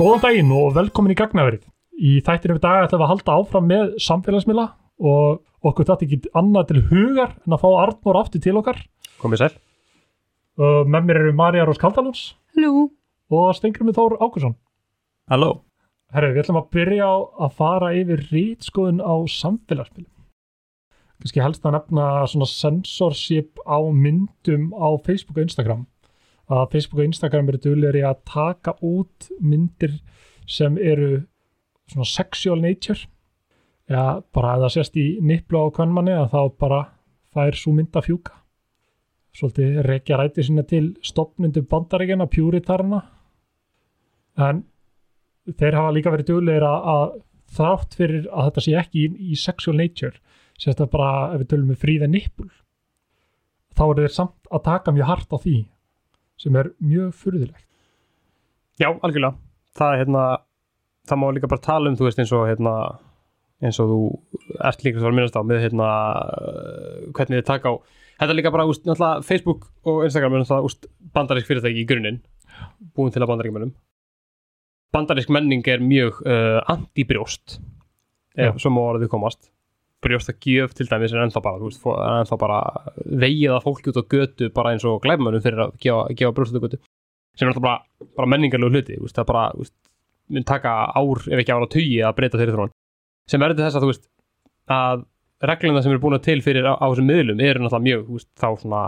Góðan daginn og velkomin í gagnaverið. Í þættinu við dag ætlum við að halda áfram með samfélagsmiðla og okkur þetta ekki annað til hugar en að fá Arnór aftur til okkar. Komið sæl. Uh, með mér eru Marja Rós Kaldalúns Halló. og Stengrimur Þór Ákusson. Halló. Herru, við ætlum að byrja á að fara yfir rítskoðun á samfélagsmiðlum. Kannski helst að nefna svona censorship á myndum á Facebook og Instagram. Að Facebook og Instagram eru duglegri að taka út myndir sem eru svona sexual nature. Já, bara að það sést í nipplu á kvennmanni að þá bara fær svo mynd að fjúka. Svolítið rekja ræti sinna til stopnundu bandaríkjana, pjúritarna. En þeir hafa líka verið duglegir að, að þrátt fyrir að þetta sé ekki í, í sexual nature sérst að bara ef við tölum með fríða nippul þá eru þeir samt að taka mjög hart á því sem er mjög furðilegt Já, algjörlega. Það hérna, það má líka bara tala um, þú veist, eins og hérna, eins og þú ert líka svo að minnast á með hérna, uh, hvernig þið taka á, þetta er líka bara, úst, náttúrulega Facebook og Instagram er náttúrulega, úst, bandarísk fyrirtæki í grunninn, búin til að bandaríkjumennum. Bandarísk menning er mjög uh, anti-brjóst, ef svo má orðið komast. Brjósta gjöf til dæmis er ennþá bara, veist, er ennþá bara vegið að fólki út á götu bara eins og glæfmönnum fyrir að gefa, gefa brjósta út á götu sem er alltaf bara, bara menningarlegu hluti veist, það bara, veist, mun taka ár ef ekki ára tugi að breyta þeirri þróun. Sem verður þess að þú veist að regluna sem eru búin til fyrir á, á þessum miðlum eru náttúrulega mjög veist, þá svona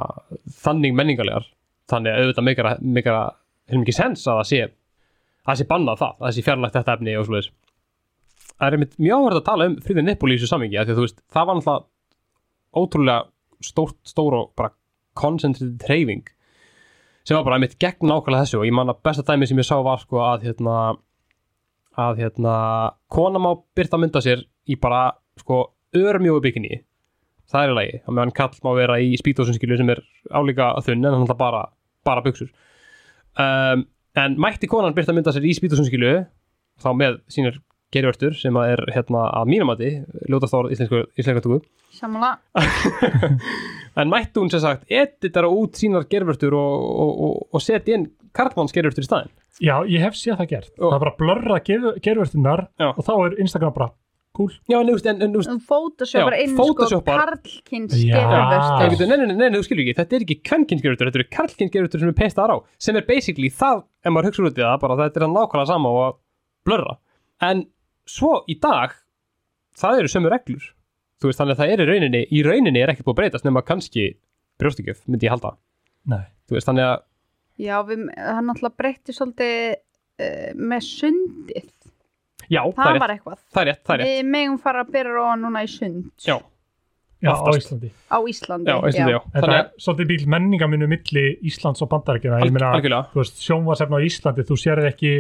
þannig menningarlegar. Þannig að auðvitað meikara, meikara hefur mikið sens að það sé að það sé bannað það, að það sé fjarlægt þetta efni og slúðis það er einmitt mjög áverð að tala um fríðin Nippul í þessu samingi að því að þú veist, það var náttúrulega ótrúlega stórt, stór og bara concentrated treyfing sem var bara einmitt gegn nákvæmlega þessu. Og ég man að besta dæmi sem ég sá var sko að hérna að hérna kona má byrta mynda sér í bara sko örmjói bygginni það er í lagi, að meðan kall má vera í spítósinskilu sem er álíka þunn en hann bara, bara buksur um, en mætti konan byrta mynda sér í spítósinskilu þá með sínir gerjvörtur sem að er hérna að mínumati ljótast ára íslensku, íslensku Samanlega. en mætti hún sem sagt editara út sínar gerfurtur og, og, og, og setja inn karlmanns gerfurtur í staðin Já, ég hef séð það gert Og- það er bara að blörra gervertinnar Já. og þá er Instagram bara cool já, en, en, en, en Þú photoshoppar inn sko karlkins Já. Nei, gerðvörstur. nei, nei, nei, nei, þú skilur ekki, þetta er ekki kvenkinsgerfurtur, þetta eru karlkinsgerfurtur sem er pestaðar á, sem er basically það, ef maður hugsa út í það, bara þetta er nákvæmlega sama og að blörra. En svo í dag, það eru sömu reglur, þú veist, þannig að það er í rauninni, í rauninni er ekki búið að breytast nema kannski brjóstigjöf, myndi ég halda. Nei. Þú veist, þannig að, Já, við, hann náttúrulega breytti svolítið uh, með sundið. já, Það, það var eitthvað. það er rétt, það er rétt, Við megum fara að byrja róa núna í sund já, Já, á. Íslandi á Íslandi. já, veistu þið, já. Þetta Þannig er svolítið bíl menningaminu milli Íslands og meina, algjörlega, þú veist, sjónvarsefni á Íslandi þú sér ekki,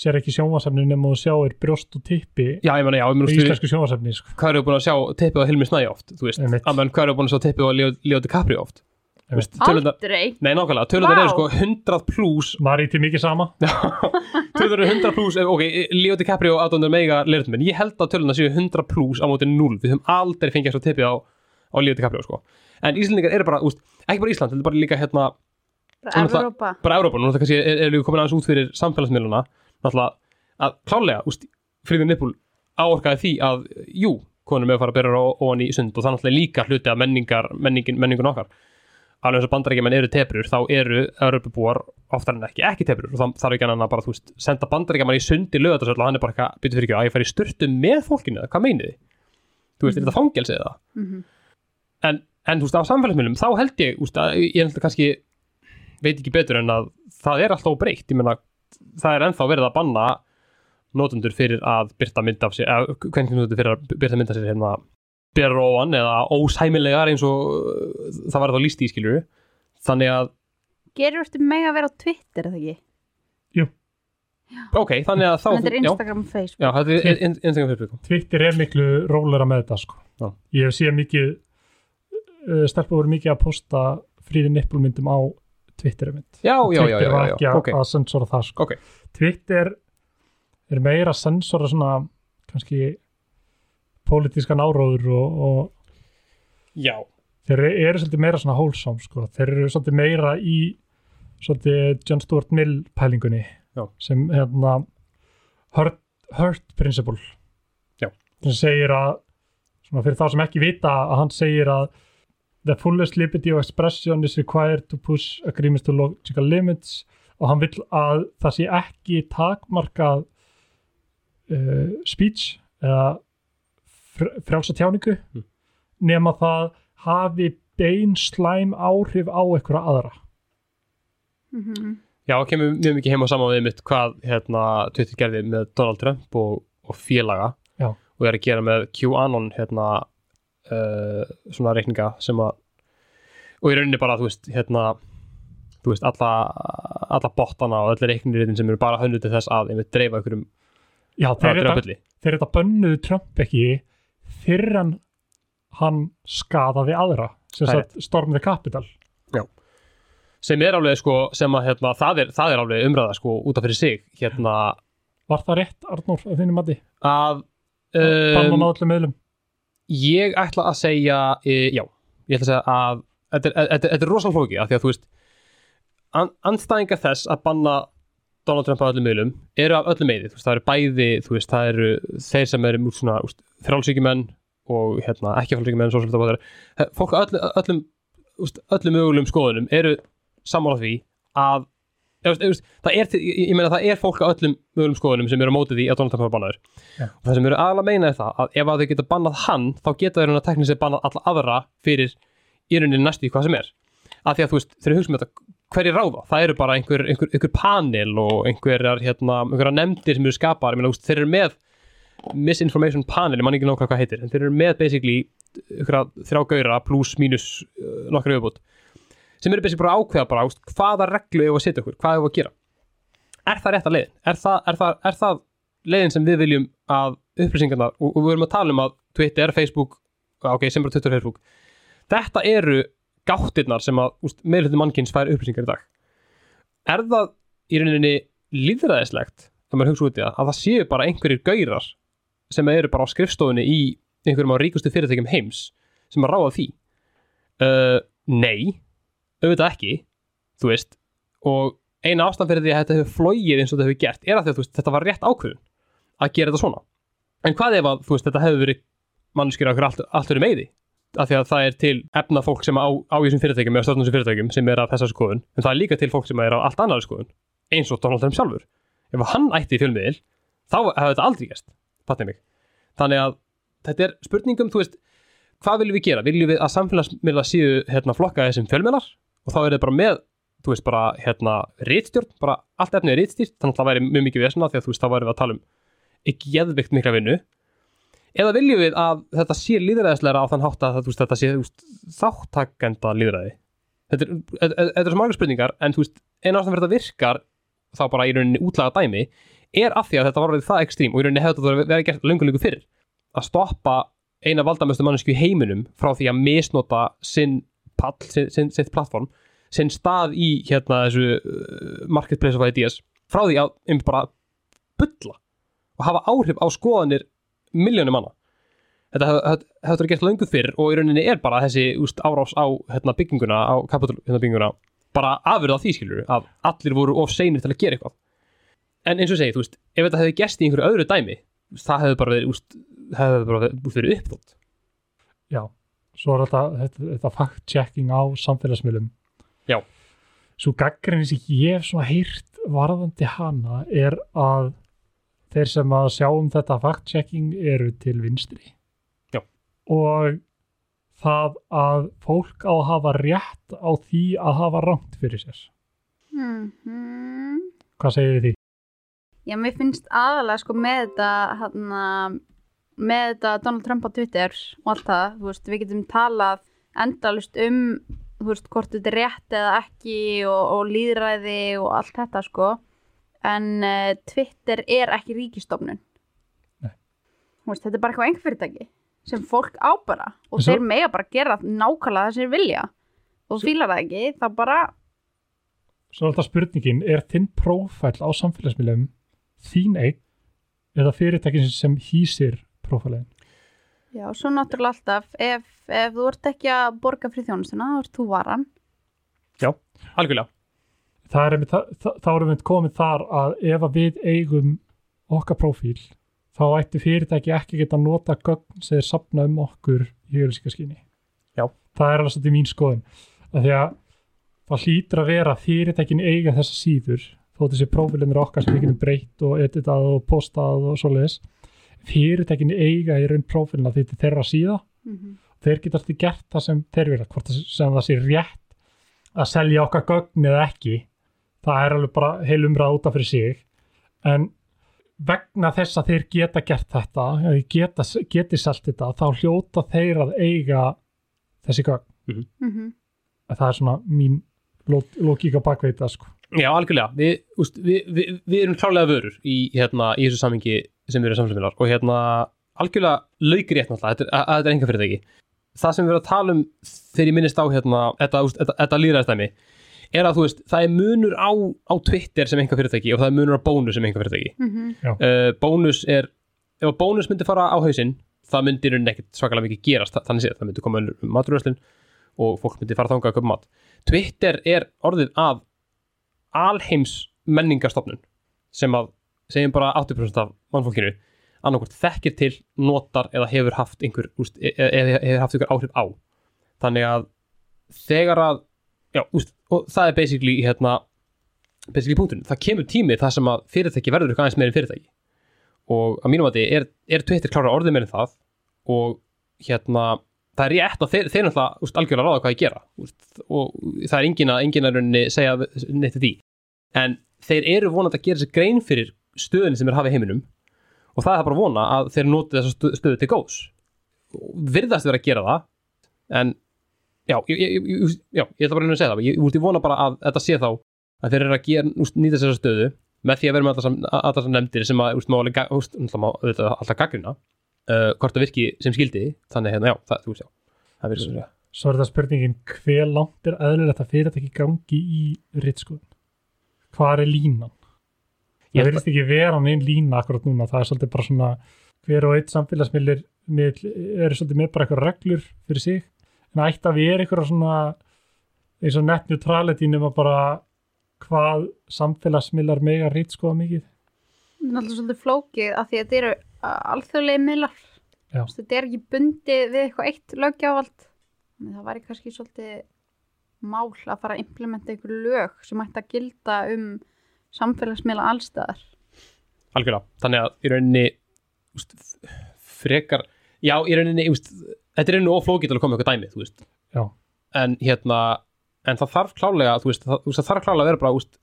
sér ekki sjónvarsefni nema þú sjáir brjóst og tippi já, ég meina, já, ég veist, íslensku sjónvarsefni sko. hvað eru búin að sjá tippið á Hilmi Snæ oft, þú veist, menn hvað eru búin að sjá tippið á Leo, DiCaprio oft, veist, tölundar, Aldrei. nei, nákvæmlega, tölundar Vá. eru sko 100 pluss Mari til mikið sama Tölur eru 100 pluss, ok, Leo DiCaprio aðdóndur mega leirtum, en ég held að töluna séu 100 pluss á móti 0, við höfum aldrei fengið svo tippið á, á Leo DiCaprio, sko en Íslandingar eru bara, úst, ekki bara Ísland, þetta er bara líka hérna, Bara Evrópa. bara Európa, nú þetta kannski er, er líka komin aðeins út fyrir samfélagsmiðluna, náttúrulega að klálega, úst, Fríður Nippul áorkaði því að, jú konum að fara að byrja ofan í sund og það er náttúrulega líka hluti af menningar, menningin, menningun okkar alveg eins og bandarækjumenn eru teprur þá eru Europabúar oftar en ekki ekki teprur og þá þarf ekki annan að bara þú veist senda bandarækjumann í sundi lögatarsöld og hann er bara eitthvað byrju fyrir ekki að ég fær í styrtu með fólkinu hvað meinið þið? Þú veist, er þetta fangelsi eða? Mhm. En, en þú veist, á samfélagsmiðlum þá held ég, þú veist, að ég held að kannski veit ekki betur en að það er alltaf breytt, ég meina það er ennþá verið að banna notendur fyrir að byrta mynd af sér eða hvernig notendur fyrir að byrta mynd af sér hérna bera ofan eða ósæmilegar eins og uh, það var þá líst í skilur þannig að, Gerðvörstur meg að vera á Twitter, eða ekki? ok, þannig að þá Þetta er Instagram og Facebook. já, þetta er in- in- Instagram Facebook Twitter er miklu rólera með þetta sko. Já. ég hef séð mikið uh, stelpur voru mikið að posta fríði nippulmyndum á Twitter mynd. já, já, já, Twitter já, var já, ekki já. að, ok, að sensora það sko. Ok. Twitter er meira að sensora svona kannski pólitískan áróður og, og já, þeir eru svolítið meira svona wholesome sko. þeir eru svolítið meira í svolítið John Stuart Mill pælingunni Já. sem hérna hurt, hurt principle Já. sem segir að svona fyrir þá sem ekki vita að hann segir að the fullest liberty of expression is required to push agreements to logical limits og hann vill að það sé ekki takmarkað uh, speech eða fr frjálsa tjáningu Mm. nema það hafi bein slæm áhrif á einhverja aðra Mhm. Já, það kemur mjög mikið heim á saman við mitt hvað hérna, Twitter gerði með Donald Trump og, og félaga Já. og er að gera með QAnon hérna, uh, svona reikninga sem að og í rauninni bara, þú veist, hérna þú veist, alla, alla bottana og öllu reikniritin sem eru bara hönnu til þess að einmitt dreifa einhverjum Já, þeir dreifa þetta, bönnuðu Trump ekki fyrir en hann skadaði aðra sem sagt Storm the Capital sem er alveg sko, sem að hérna, það, er, það er alveg umræða sko út af fyrir sig hérna. Var það rétt, Arnór, að þínum mati? að um, á öllum meðlum ég ætla að segja e, já, ég ætla að segja að þetta er, rosalega flóki af því að þú veist an, andstæðingar þess að banna Donald Trump á öllum miðlum eru af öllum meði, það eru bæði veist, það eru þeir sem eru múl svona frálsíkjumenn og hérna, ekki frálsíkjumenn, svo svolítið báðar fólk á öllum, öllum, mögulegum skoðunum eru sammála því að Það er, ég, meina það er fólk á öllum mögulegum skoðunum sem eru á móti því að Donald Trump er bannaður. Já. og það sem eru aðalega að meina er það að ef að þau geta bannað hann þá geta þeir hann að tekna sér bannað alla aðra fyrir í rauninni næstu í hvað sem er. Af því að þú veist, þeir hugsa með þetta hverju ráða, það eru bara einhver, einhver, einhver panel og einhverjar hérna, nefndir sem eru skapaðar, ég meina, veist, þeir eru með misinformation panel, ég man ekki nákvæmlega hvað heitir en þeir eru með basically þrjá gauðra pluss mínus uh, nokkra viðbútt sem eru basically bara ákveða bara, hvaða reglu hefur að setja okkur, hvað hefur að gera? Er það rétt að leiðin? Er það, er það, er það leiðin sem við viljum að upplýsingarnar, og, og við erum að tala um að Twitter, Facebook, ok, sem bara Twitter Facebook þetta eru gáttirnar sem að meðlutin mannkins fær upplýsingar í dag. Er það í rauninni líðræðislegt þegar maður hugsa út í það, að það séu bara einhverjir gaurar sem eru bara á skrifstofunni í einhverjum á ríkustu fyrirtækjum heims sem að ráða því? Uh, nei, auðvitað ekki þú veist, og eina ástæðan fyrir því að þetta hefur flóið eins og þetta hefur gert er að veist, þetta var rétt ákvörðun að gera þetta svona. En hvað ef að veist, þetta hefur verið mannskjur okkur allt, verið meði af því að það er til efna fólk sem á, á í þessum fyrirtækjum eða stjórnum þessum fyrirtækjum sem er af þessar skoðun en það er líka til fólk sem er á allt annari skoðun eins og Donald Trump sjálfur. Ef hann ætti í fjölmiðil þá hefði þetta aldrei gæst þannig að þetta er spurningum veist, hvað viljum við gera? Viljum við að samfélagsmiðla séu hérna, flokka þessum fjölmiðlar og þá er þetta bara með þú veist bara hérna rítstjórn bara allt efnið er rítstýrt þannig að það væri mjög mikið vesna því að þú veist þá væri við að tala um ekki geðvikt mikla vinnu. Eða viljum við að þetta sé líðræðislega á þann hátt að veist, þetta sé þáttakenda líðræði þetta er, þetta- þetta er svo margar spurningar en þú veist, eina ástæðan fyrir þetta virkar þá bara í rauninni útlaga dæmi er af því að þetta var verið það ekstrím og í rauninni hefði þetta verið gert löngu löngu fyrir að stoppa eina valdamestu mannesku í heiminum frá því að misnota sinn pall, sinn, sitt plattform sinn stað í hérna þessu uh, marketplace of ideas frá því að um bara bulla og hafa áhrif á skoðanir miljónum manna. Þetta hef- hef- hefur verið gert löngu fyrr og í rauninni er bara þessi úst, árás á hérna, bygginguna á kapital hérna, bygginguna bara afurð á því skilur að allir voru of seinir til að gera eitthvað. En eins og segi, þú veist, ef þetta hefði gest í einhverju öðru dæmi það hefði bara verið, úst, hefði bara verið, verið uppþótt Já, svo er þetta, þetta, þetta fact-checking á samfélagsmiðlum Já. Svo gaggrinni sem ég hef svona heyrt varðandi hana er að þeir sem að sjá um þetta fact-checking eru til vinstri Já. og það að fólk á að hafa rétt á því að hafa rangt fyrir sér Mhm. Hvað segir þið því? Já, mér finnst aðalega sko með þetta hana, með þetta Donald Trump á Twitter og allt það, þú veist, við getum talað endalust um, þú veist, hvort þetta er rétt eða ekki og, og líðræði og allt þetta sko. En uh, Twitter er ekki ríkistofnun Nei. Þú veist, þetta er bara eitthvað einhver fyrirtæki sem fólk á bara og þeir mega bara gera nákvæmlega það sem þeir vilja. Og fílar það ekki, þá bara Svo er alltaf spurningin, er þinn prófæll á samfélagsmiðlum þín eign eða fyrirtækin sem hýsir prófælinn? Já, svo náttúrulega alltaf, ef, ef þú ert ekki að borga fyrir þjónustuna, þá ert þú varan. algjörlega, það er einmitt, það, það, þá erum við komið þar að ef að við eigum okkar prófíl þá ætti fyrirtæki ekki að geta nota gögn sem þeir sapna um okkur í auðlýsingaskyni. Já. Það er alveg svolítið mín skoðun. Af því að það hlýtur að vera að fyrirtækin eiga þessa síður þó þessi prófílinir okkar sem við getum breytt og editað og postað og svoleiðis. Fyrirtækin eiga í raun prófílina því þetta er þeirra síða Mhm. þeir geta alltaf gert það sem þeir vilja hvort það sem það sé rétt að selja okkar gögn eða ekki það er alveg bara heil umræða út af fyrir sig en vegna þess að þeir geta gert þetta eða geta, geti selt þetta þá hljóta þeir að eiga þessi gögn Mhm. það er svona mín lógíka bakveita sko. Já, algjörlega, við, úst, við, við, við erum klálega vörur í, hérna, í þessu samingi sem erum samsefnilar og hérna algjörlega laukir rétt náttúrulega, þetta er, að, að þetta er enga fyrirtæki það sem við erum að tala um þegar ég minnist á hérna, þetta, þetta, þetta líðræðstæmi er að þú veist, það er munur á, á Twitter sem enga fyrirtæki og það er munur á bónus sem enga fyrirtæki Mhm. uh, bónus er, ef að bónus myndi fara á hausinn, það myndi í rauninni ekkert svakalega mikið gerast, þa- þannig séð, það myndi koma um maturöslin og fólk myndi fara þangað að köpa mat. Twitter er orðið að alheims menningarstofnun sem að, segjum bara 80% af mannfólkinu annarkvort þekkir til, notar eða hefur haft einhver, úst, e- e- eða hefur haft einhver áhrif á. Þannig að þegar að, já, úst, og það er basically, hérna, basically punkturinn, það kemur tími þar sem að fyrirtæki verður eitthvað aðeins meira en fyrirtæki. Og að mínum að þið er, er Twitter klára orðið meira en það og hérna það er rétt að þeir, þeir náttúrulega úst, algjörlega ráða hvað ég gera úst, og það er engin að engin að segja neitt til því. En þeir eru vonandi að gera sér grein fyrir stöðin sem er hafið heiminum. Og það er bara að vona að þeir noti þessa stöðu til góðs. Virðast vera að gera það en já, ég, ég, ég, já, ég ætla bara að reyna að segja það. Ég, ég vona bara að þetta sé þá að þeir eru að gera, nýta þessa stöðu með því að vera með alltaf þessar nefndir sem að úst, má alveg, ga- úst, náttúrulega má auðvitað alltaf gaggrina uh, hvort það virki sem skildi þannig hérna, já, það, þú veist, já það virki sem svo er það spurningin hver langt er eðlilegt að fyrirtæki gangi í ritskoðun? Hvað er línan það verðist ekki vera neinn lína akkurat núna, það er svolítið bara svona hver og eitt samfélagsmiðlir miðl eru svolítið með bara eitthvað reglur fyrir sig, en ætti að vera eitthvað svona eins og net neutrality nema bara hvað samfélagsmiðlar mega rítskoða mikið. Náttúrulega svolítið flókið af því að þetta eru alþjóðlega miðlar. Þetta er ekki bundið við eitthvað eitt löggjávald þannig það væri kannski svolítið mál að fara að implementa einhver lög sem ætti að gilda um samfélagsmiðla allstæðar algjörlega, þannig að í rauninni úst, frekar já, í rauninni, úst, þetta er rauninni oflókið til að koma eitthvað dæmi, þú veist. Já. en hérna, en það þarf klálega þú veist, það, þú veist, það þarf klálega að vera bara úst,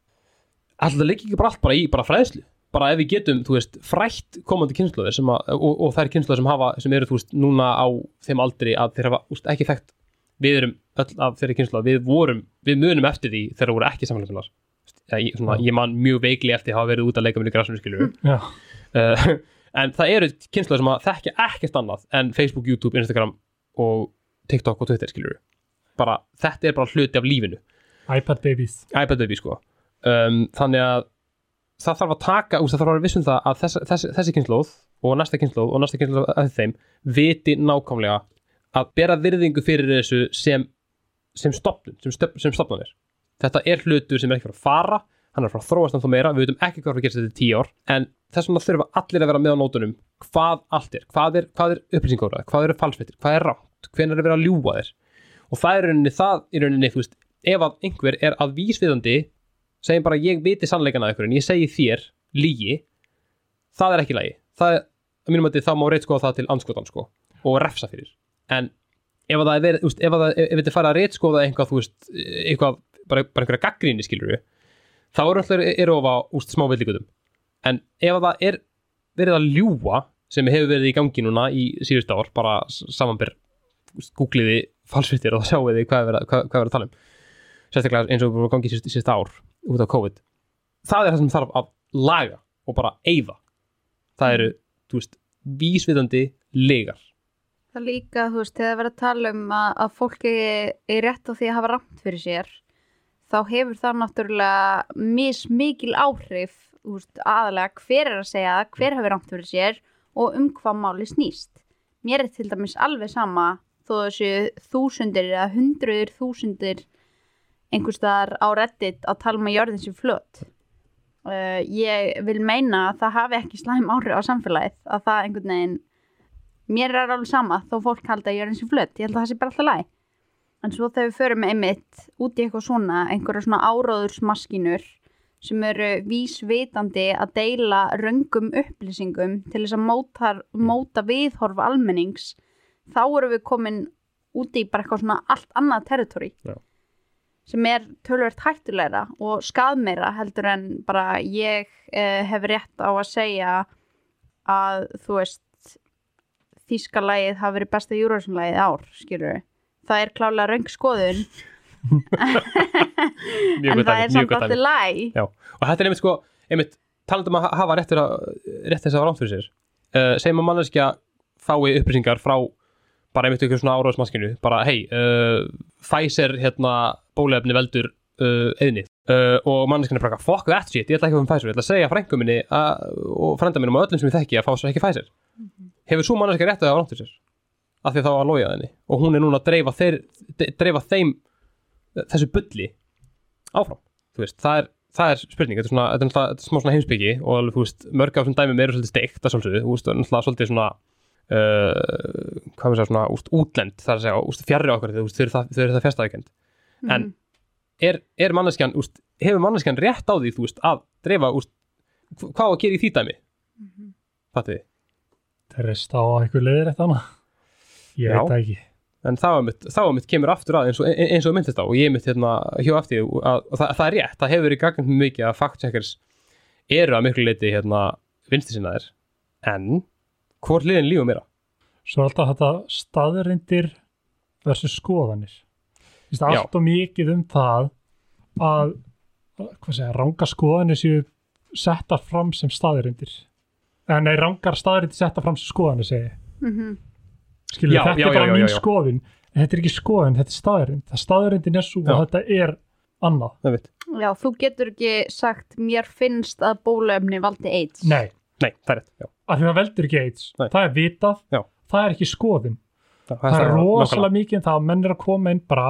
alltaf leikir ekki bara allt bara í bara fræðslu, bara ef við getum, þú veist frætt komandi að og, og þær kynnslóðir sem hafa, sem eru, þú veist, núna á þeim aldri að þeir hafa, úst, ekki þekkt. Við erum öll af þeirri kynnslóð við vorum, við munum eftir því þegar voru ekki samfélagsmiðlar ég, svona, ég man mjög veikli eftir að hafa verið út að leika minni græsum skilur uh, en það eru kynsluður sem að þekkja ekkert annað en Facebook, YouTube, Instagram og TikTok og Twitter skilur bara, þetta er bara hluti af lífinu. iPad babies. iPad baby sko. Um, þannig að það þarf að taka, úst, það þarf að vera vissum það að þess, þess, þessi kynnslóð og næsta kynnslóð og næsta kynnslóð að þeim viti nákvæmlega að bera virðingu fyrir þessu sem sem stopnun, sem, stöp, sem stopnunir þetta er hlutur sem er ekki fyrir að fara hann er fyrir að þróast ennþá meira, við veitum ekki hvað er að gera þetta í tíu ár, en þess vegna þurfa allir að vera með á nótunum hvað allt er. Hvað er, er upplýsingóra, hvað eru falsfettir hvað er rátt, hvenær er verið að ljúga þér? Og það er rauninni, það í rauninni þú veist, ef að einhver er að vísviðandi segjum bara ég viti sannleikana ykkur en ég segi þér lígi það er ekki lægi það er, að mínum að þá má reitskoða það til anskotan sko, og refsa fyrir. En ef að það að það, þetta fara að reitskoða eitthvað, þú veist, eitthvað bara, bara einhverja gaggríni skilur við þá eru alltaf eru ofa úst smá villigutum en ef að það er verið að ljúa sem hefur verið í gangi núna í síðust ár, bara samanbyr googliði falsvittir og þá sjáu þið hvað er verið, er verið að tala um. Sérstaklega eins og við vorum gangi síðust, síðust ár út af COVID. Það er það sem þarf að laga og bara eyða. Það eru, þú veist, vísvitandi legar Það líka, þú veist, þegar það verður að tala um að, að fólki er rétt á því að hafa rámt fyrir sér þá hefur það náttúrulega mismikil áhrif veist, aðalega hver er að segja það, hver hefur rámt fyrir sér og um hvað máli snýst. Mér er til dæmis alveg sama þó þessu þúsundir eða hundruður þúsundir einhvers staðar á reddit að tala um að jörðin sem flött uh, ég vil meina að það hafi ekki slæm áhrif á samfélagið að það einhvern veginn mér er alveg sama þó fólk halda eins og flutt ég held að það sé bara alltaf læg en svo þegar við förum einmitt út í eitthvað svona einhverja svona áróðursmaskínur sem eru vísvitandi að deila röngum upplýsingum til þess að móta, móta viðhorf almennings þá erum við komin út í bara eitthvað svona allt annað territory Já. sem er tölvert hættulegra og skadmeira heldur en bara ég eh, hef rétt á að segja að þú veist þýska lagið hafi verið besta júrósunlagið ár, skilur það er klálega röng skoðun Mjög en það er samt alltaf læg og þetta er einmitt sko, talandum að ha- hafa rétt, þess að rámt fyrir sér. Uh, segjum að manneskja fái upplýsingar frá bara einmitt ykkur svona áráðsmaskinu, bara hei, uh, Pfizer hérna bólefni veldur uh, eðnið uh, og manneskjana bara, fuck that shit, ég ætla ekki að fá Pfizer, ég ætla að segja frængum minni að, og frænda minnum og öllum sem ég þekki að fá sér ekki Pfizer. Hefur svo manneskja rétt að hafa rámt fyrir sér? Af því að þá var lóið að henni. Og hún er núna að dreifa, þeir, de- dreifa þeim þessu bulli áfram, þú veist, það er það er spurning, þetta er, svona, þetta er, náttúrulega- er smá svona heimsbyggi og alveg, þú veist, mörg af þessum dæmum eru svolítið steikt, það svolítið, þú veist, og náttúrulega svolítið svona uh, hvað við segja, svona, úst, útlend, það er að segja, úst, fjarrir okkur, þú veist, þau eru það, eru það fjastæðikend en Mhm. er, er manneskjan, úst, hefur manneskjan rétt á því, þú veist, að dreifa, úst, hv- hvað á að gera í því dæmi, Mhm. fattu Ég veit það ekki. En þá er mitt, þá er mitt kemur aftur að eins og, eins og myndist á. Og ég mitt hérna hjá aftur að, að það, það er rétt, það hefur verið gagnt mikið að fact-checkers eru að miklu leiti hérna vinstisinnaðir en hvort liðin lífum meira? Svo er alltaf þetta staðrindir versus skoðanir. Allt og mikið um það að hvað segja, ranga skoðanir séu settar fram sem staðrindir en nei, rangar staðrindir settar fram sem skoðanir segi ég. Mhm. Skilur, Já, þetta já, er bara já, já, mín já. skoðin en þetta er ekki skoðin, þetta er staðrind það staðrindin er svo Já. og þetta er annað. Það Já, þú getur ekki sagt mér finnst að bólefni valdi AIDS. Nei, nei, það er rétt já. af því það veldur ekki AIDS. Nei. það er vitað, Já. það er ekki skoðin það, það er nákvæmlega. rosalega mikið um það að menn er að koma inn bara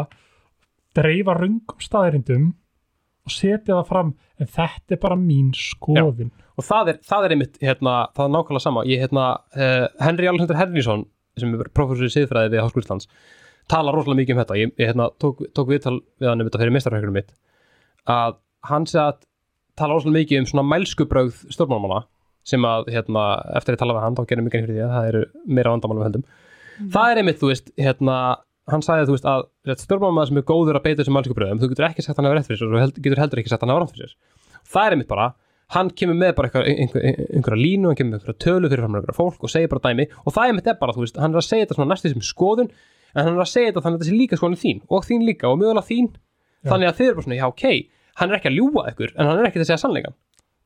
dreifa rungum staðrindum og setja það fram. En þetta er bara mín skoðin og það er, það er einmitt hérna, það er nákvæmlega sama. Ég, hérna, uh, Henry Alexander Henriksson sem er professor í siðfræði við Háskóla Íslands talar rosalega mikið um þetta. Ég, ég hérna, tók, tók viðtal við hann um þetta fyrir mistarhækurum mitt að hann sé að tala rosalega mikið um svona mælskubrögð stjórnmálamanna sem að hérna, eftir að tala við hann þá gerum mikið fyrir því að það eru meira vandamál við höndum það er einmitt, þú veist, hérna hann sagði, þú veist, að stjórnmálamann sem er góður að beita þessum mælskubröðum, þú getur ekki sagt hann hafa rétt fyrir sér og þú getur heldur ekki sagt hann hafa rátt fyrir það er hann kemur með bara einhver, einhver, einhverja línu, hann kemur með einhverja tölu fyrir fram einhverja fólk og segir bara dæmi. Og það einmitt er bara, þú veist, hann er að segja þetta svona næstu sem skoðun, en hann er að segja þetta þannig að þetta sé líka skoðun þín og þín líka og mögulega þín. Já. þannig að þið eru bara svona, já ok hann er ekki að ljúga ykkur, en hann er ekki að segja sannleikan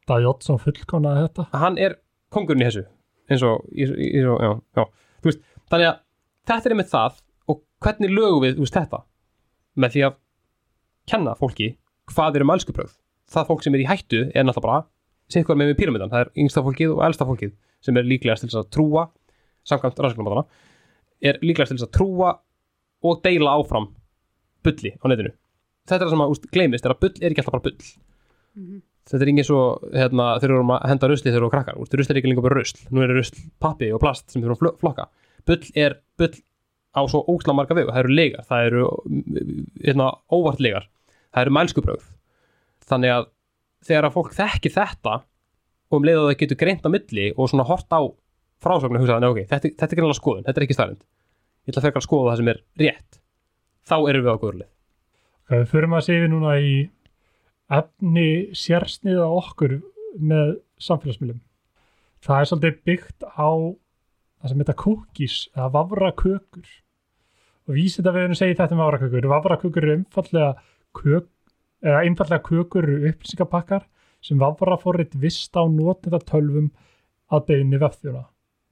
Daði Oddsson fullkonaði þetta. Hann er kongurinn í þessu eins og, í, í, í, já, já, þú veist, þannig að þetta er einmitt það og hvernig lögum við, veist, þetta? Með því að kenna fólki hvað eru mælskubröð það fólk sem er í hættu er náttúrulega bara sitt hvað með við píramidan, það er yngsta fólkið og elsta fólkið sem er líklegast til þess að trúa samkvæmt rannsóknarmátana er líklegast til þess að trúa og deila áfram bulli á netinu. Þetta er það sem að úst, gleymist, er að bull er ekki alltaf bara bull. Mhm. þetta er engin svo hérna, þeir eru að henda rusli þegar þú krakkar. Úst, rusli er ekki lengur bara rusl, nú er rusl pappi og plast sem þeir eru að flo- flokka. Bull er bull á svo óksla marga vegu. Það eru legar, það eru hérna, óvart legar, það eru mælskubröð þannig að þegar að fólk þekki þetta og um leið að það getur greint á milli og svona hort á frásögnu og hugsa, nei, ok, þetta, þetta er greinlega skoðun, þetta er ekki stærnd ég ætla að frekar að skoða það sem er rétt þá erum við á góðurlið Við förum að segja núna í efni sérsniða okkur með samfélagsmiðlum. Það er svolítið byggt á það sem heita cookies eða vafrakökur. Og vísið að við erum segið þetta með vafrakökur. Vafrakökur eru einfallega kök, eða einfallega kökur eru upplýsingapakkar sem vafraforrit vist á notenda tölvum að beðinni vefþjóna.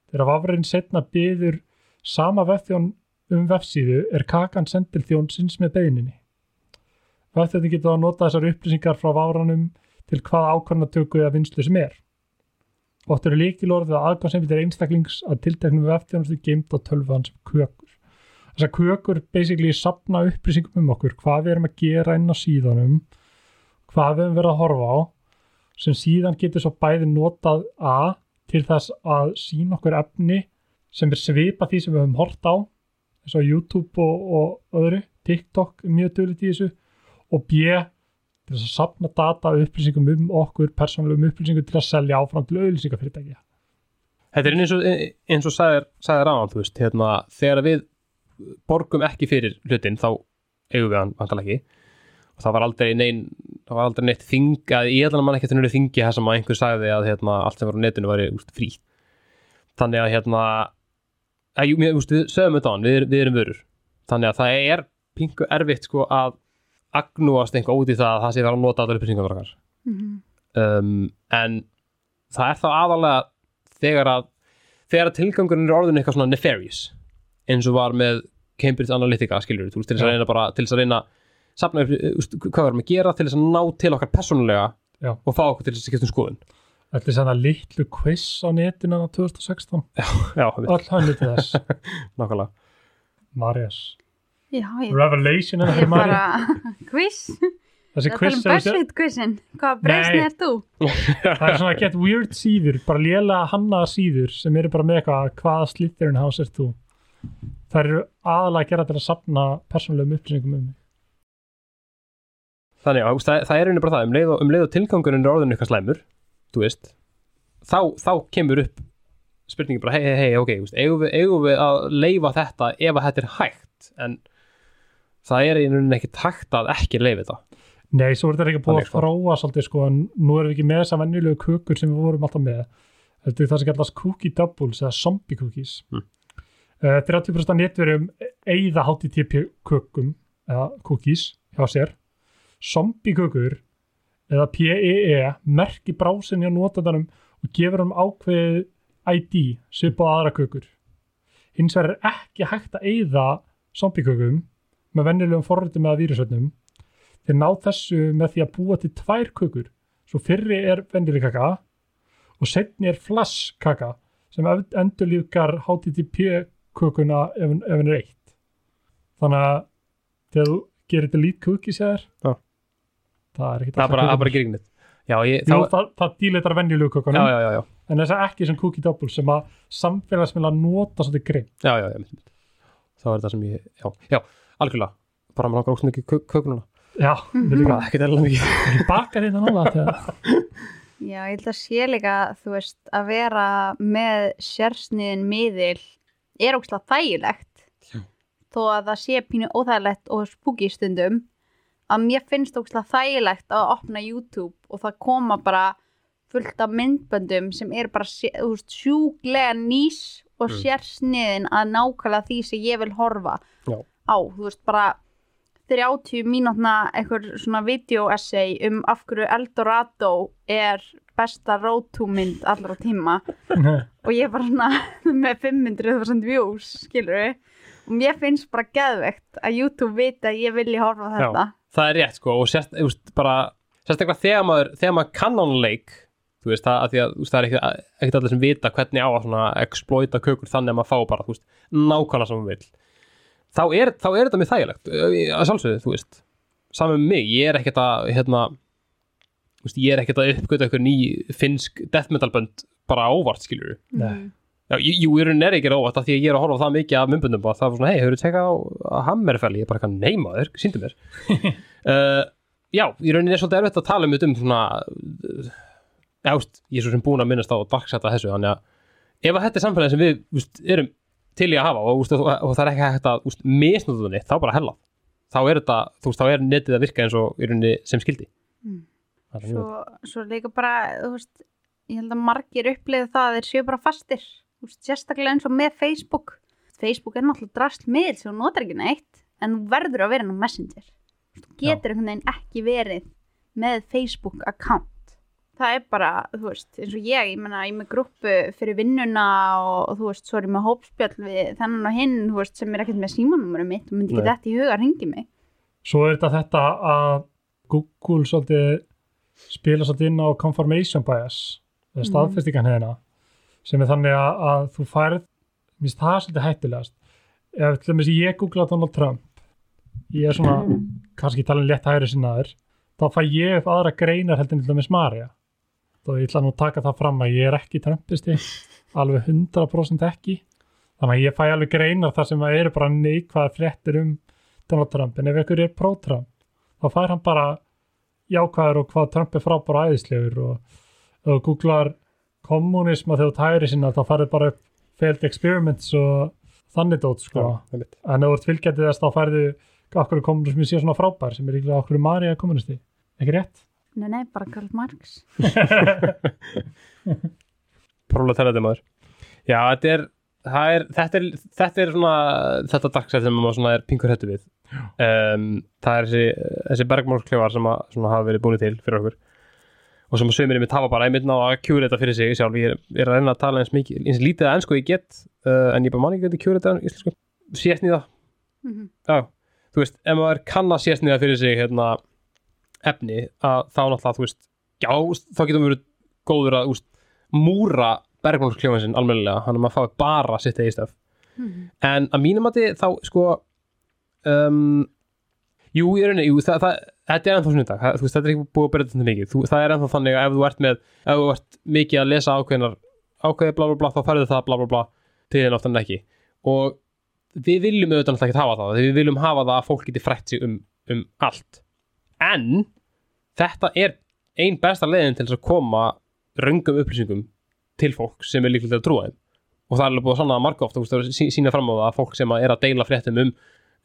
Þegar vafrinn setna byður sama vefþjón um vefsíðu er kakan sendil þjónsins með beðinni. Vefþjóðin getur að nota þessar upplýsingar frá váranum til hvaða ákvarðanatöku eða vinslu sem er. Ótt eru líkilorðið að aðgangsefndir einstaklings að tilteknum vefþjónustu geimt á tölvan sem kökur. Þessar kökur basically sapna upplýsingum um okkur, hvað við erum að gera inn á síðanum, hvað við erum verið að horfa á, sem síðan getur svo bæði notað A til þess að sína okkur efni sem er svipa því sem við höfum hort á eins og YouTube og, og öðru TikTok er mjög dölut í þessu og B til þess að safna data upplýsingum um okkur persónulegum upplýsingum til að selja áfram til auðlýsingafyrirtækja Þetta er eins og, eins og sagðir, sagðir þú veist, hérna, þegar við borgum ekki fyrir hlutin þá eigum við hann vantalega ekki. Og það var aldrei neinn það var aldrei neitt þing, að ég ætla að mann ekki að þingi það sem einhver sagði að hérna, allt sem var á netinu var frítt. Þannig að hérna að, jú, úst, við sögum þetta á hann, við, við erum vörur. Þannig að það er pingu erfitt sko að agnúast einhver út í það að það sé verið að nota allar upplýsingar okkar. Mhm. um, en það er þá aðalega þegar að þegar að tilgangurinn er orðin eitthvað svona nefarious eins og var með Cambridge Analytica veist, til þess að reyna bara til þess að reyna safna upp, hvað varum að gera til þess að ná til okkar persónulega Já. og fá okkur til þess að skipta um skoðun? Ætli þess að litlu quiz á netinu á 2016 já, við, öll hann til þess. Nákvæmlega. Ég, Revelation er Maria bara quiz. Þessi Það quiz tala um BuzzFeed quizin. Hvaða breysni er þú? það er svona get weird síður bara lélega hannaða síður sem eru bara með eitthvað hvaða slitterinn house er þú það eru aðalega að gera til að safna persónulegum upplýsingum um mig. Þannig að það, það er einu bara það um leið og, um og tilgangurinn er orðin eitthvað slæmur þú veist þá, þá kemur upp spurningi bara hei, hei, hei, ok, eigum, við, eigum við að leifa þetta ef að þetta er hægt? En það er einhvern veginn ekki hægt að ekki leifa þetta. Nei, svo er þetta ekki búið að þróa svolítið sko, en nú erum við ekki með þessa vennilegu kukur sem við vorum alltaf með. Þetta er það sem kallast cookie doubles eða zombie cookies. Mm. Uh, 30% af netverjum eigða HTTP kukum eða cookies hjá sér. Zombie kukur eða PEE merki brásin hjá notandanum og gefur hann ákveðið ID svipað á aðra kukur hins vegar er ekki hægt að eigða zombie kukum með vennilegum forritum eða vírusöfnum þeir ná þessu með því að búa til tvær kukur svo fyrri er vennileg kaka og setni er flash kaka sem endur lífgar HTTP kukuna ef, ef hann er eitt. Þannig að þegar þú gerir delete cookies eða Já. það er ekki það er bara, það er bara grígnit já, ég, þá, Jú, það, það dílitar venjulegu já, kukunum já, já, já, en þess að ekki sem cookie double sem að samfélagsmiðla nota svolítið grimm já, já, já, þá er það sem ég, já, já, algjörlega. Bara með langar óstum ekki kökununa. Já, líka bara ekkert eðla mikið. Baka þetta nála þegar Já, ég held að sé líka, þú veist, að vera með sérsniðin miðil er ógslag þægilegt Já. þó að það sé pínu óþægilegt og spooky stundum að mér finnst ógslag þægilegt að opna YouTube og það koma bara fullt af myndböndum sem er bara veist, sjúklega nýs og Mm. sérsniðin að nákvæmlega því sem ég vil horfa Já. á, þú veist, bara 30 mínútna eitthvað svona video-essay um af hverju Eldorado er besta rótúmynd allra tíma. Og ég bara svona með 500.000 views, skilur við og mér finnst bara geðvegt að YouTube vita að ég vilji horfa á Já. þetta. það er rétt sko og sérstaklega þegar maður, maður kann án leik þú veist, það, að því að veist, það er ekkert allir sem vita hvernig á að svona exploita kökur þannig að maður fá bara, veist, nákvæmlega sem maður vill þá er, þá er þetta mjög þægilegt eh, að sjálfsögðu, þú veist. Saman með mig, ég er ekkert að hérna, þú veist, ég er ekkert að uppgöta eitthvað ný finnsk death metal bönd bara ávart, Nei. Já, jú, í rauninni er ekki óvart af því að ég er að horfa það mikið af myndböndum og það var svona, hei, hefur þú tekað á Hammerfell? Ég er bara eitthvað, nei maður, síndu mér. Uh, Já, í rauninni er svolítið erfitt að tala um þetta um svona uh, Já, veist, ég er svo sem búin að minnast á darksetta þessu, þannig að ef að þetta er samfélagi sem við veist, erum til í að hafa og, og, og það er ekki hægt að misnúta það neitt, þá bara hella. Þá er þetta, veist, þá er netið að virka eins og sem skildi Mm. Svo, svo líka bara, veist ég held að margir upplifið það að þeir séu bara fastir. Veist, sérstaklega eins og með Facebook. Facebook er náttúrulega drast miðl sem þú notar ekki neitt en þú verður að vera á Messenger. Þú getur einhvern veginn ekki verið með Facebook account það er bara, þú veist, eins og ég ég menna, ég er með grúppu fyrir vinnuna og, og þú veist, svo er ég með hópspjöll við þennan og hinn, þú veist, sem er ekkert með símanúmurum mitt og myndi ekki Nei. þetta í huga að ringi mig svo er þetta þetta að Google svolítið spila svolítið inn á confirmation bias eða Mhm. staðfestingan hérna sem er þannig að, að þú færð mér finnst það svolítið hættulegast ef til dæmis ég googla Donald Trump ég er svona kannski talin létt hægri sinnaður þá fæ ég aðra greinar heldur en til dæmis Marja og ég ætla nú að taka það fram að ég er ekki trumpisti, alveg 100% ekki. Þannig að ég fæ alveg greinar þar sem að eru bara neikvæða fréttir um Donald Trump. En ef ykkur er pro-Trump þá fær hann bara jákvæður og hvað Trump er frábæra æðislegur. Og ef þú googlar kommunisma þegar þú tæri sinna þá farið bara upp failed experiments og þannig dót sko einmitt. en ef þú ert fylgjandi þess þá færðu okkur kommunismi sé svona frábær sem er líklega okkur Marja kommunisti, ekki rétt? Nei, nei, bara Karl Marx. Proletariati maður. Já, þetta er, er þetta er, þetta er svona þetta dagsætt sem maður svona er pinkur hættu við. Um, það er þessi, þessi bergmálsklefar sem að, svona hafa verið búin til fyrir okkur. Og sem að sömur ég mitt hafa bara einmitt ná að kjúra þetta fyrir sig sjálf, ég er, er að reyna að tala eins mikið eins lítið að ennsku ég get uh, en ég bara man ekki að þetta kjúra þetta í íslensku. Sérstnýða, Mhm. já, þú veist ef maður kann að sérstnýða fyrir sig hérna, efni, að þá náttúrulega þú veist, já, þá getum við verið góður að úst, múra bergmálsklefan sinn almennilega, hann er maður fáið bara sitt eigi stöf Mhm. en að mínum að þið þá sko um, jú, ég rauninni, jú, það, það, þetta er ennþá sunnudag, það, þú veist, þetta er ekki búið að breyta þetta mikið, þú, það er ennþá þannig að ef þú ert með ef þú ert mikið að lesa ákveðnar ákveði bla bla bla, þá færðu það bla bla bla til þín oftan en ekki. Og við viljum auðvitað náttúrulega ekki hafa það við viljum hafa það að fólk geti frætt sig um, um allt en þetta er ein besta leiðin til að koma röngum upplýsingum til fólk sem er líklega til að trúa þeim. Og það er alveg búið að sanna það marga oft og sí, sína fram á það að fólk sem að er að deila fréttum um,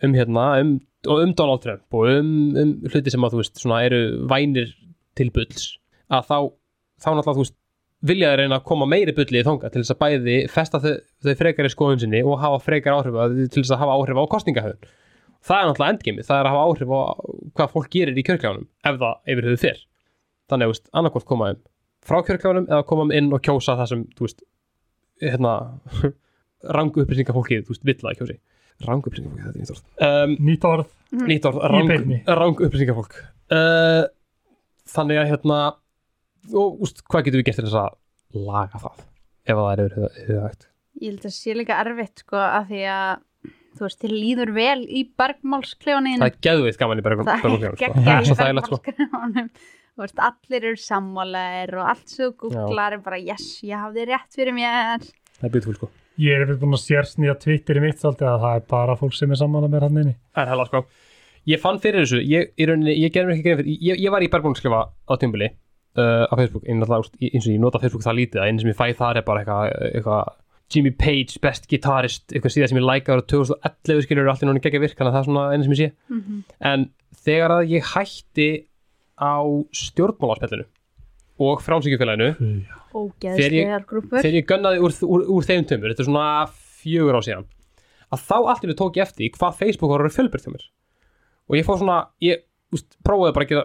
um hérna um, um Donald Trump og um, um hluti sem að þú veist svona eru vænir til bulls að þá, þá náttúrulega þú veist vilja þeir reyna að koma meiri bulli í þanga til þess að bæði festa þau, þau frekar í skoðun sinni og hafa frekar áhrif að, til þess að hafa áhrif á kostningahöfun það er náttúrulega endgemi, það er að hafa áhrif á hvað fólk gerir í kjörkjáðunum ef það yfir höfuð fyrr þannig að þú veist, annarkvort koma þeim frá kjörkjáðunum eða koma þeim inn og kjósa það sem veist, hérna rangu upplýsingafólkið, þú veist, vill að kjósi. Rangu upplýsingafólkið, þetta er nýtt orð. Um, Nýtt orð, nýtt orð, Í rang, beinni. rang upplýsingafólk. Uh, þannig að hérna og úst, hvað getum við gert til þess að laga það ef það er yfir höfuðagt Ég held að það sé líka erfitt sko að því að þú veist, þér líður vel í bergmálsklefaninu það er geðveitt gaman í bergum það er bergum- sko. það er í svo þægilegt sko. bergmálsklefanum þú veist, allir eru sammálaðir og allt svo googlar er bara yes, ég hafði rétt fyrir mér. Það er beautiful sko. Ég er við búin að sérsnýja Twitter í mitt svolítið að það er bara fólk sem er saman með hann inni. En hella sko. Ég fann fyrir þessu ég, í rauninni, ég gerði mér ekki grein fyrir ég, ég var í bergmálsklefa á tímbili uh, á Facebook, eins og ég nota Facebook það lítið að einn sem ég fæ þar er bara eitthvað eitthva, Jimmy Page, best gitarist eitthvað síðan sem ég læka ára 2011 skilur allir núna þannig að það er svona einn sem ég sé. Mm en þegar að ég hætti á stjórnmálarspillinu og frálsíkjufélaginu ógeðslegar grúpur þegar ég gönnaði úr, úr, úr þeim tömur þetta er svona fjögur á síðan að þá einu tók ég eftir hvað Facebook var að vera fjölbyrð mér. Og ég fór svona, ég úst, prófaði bara að gera,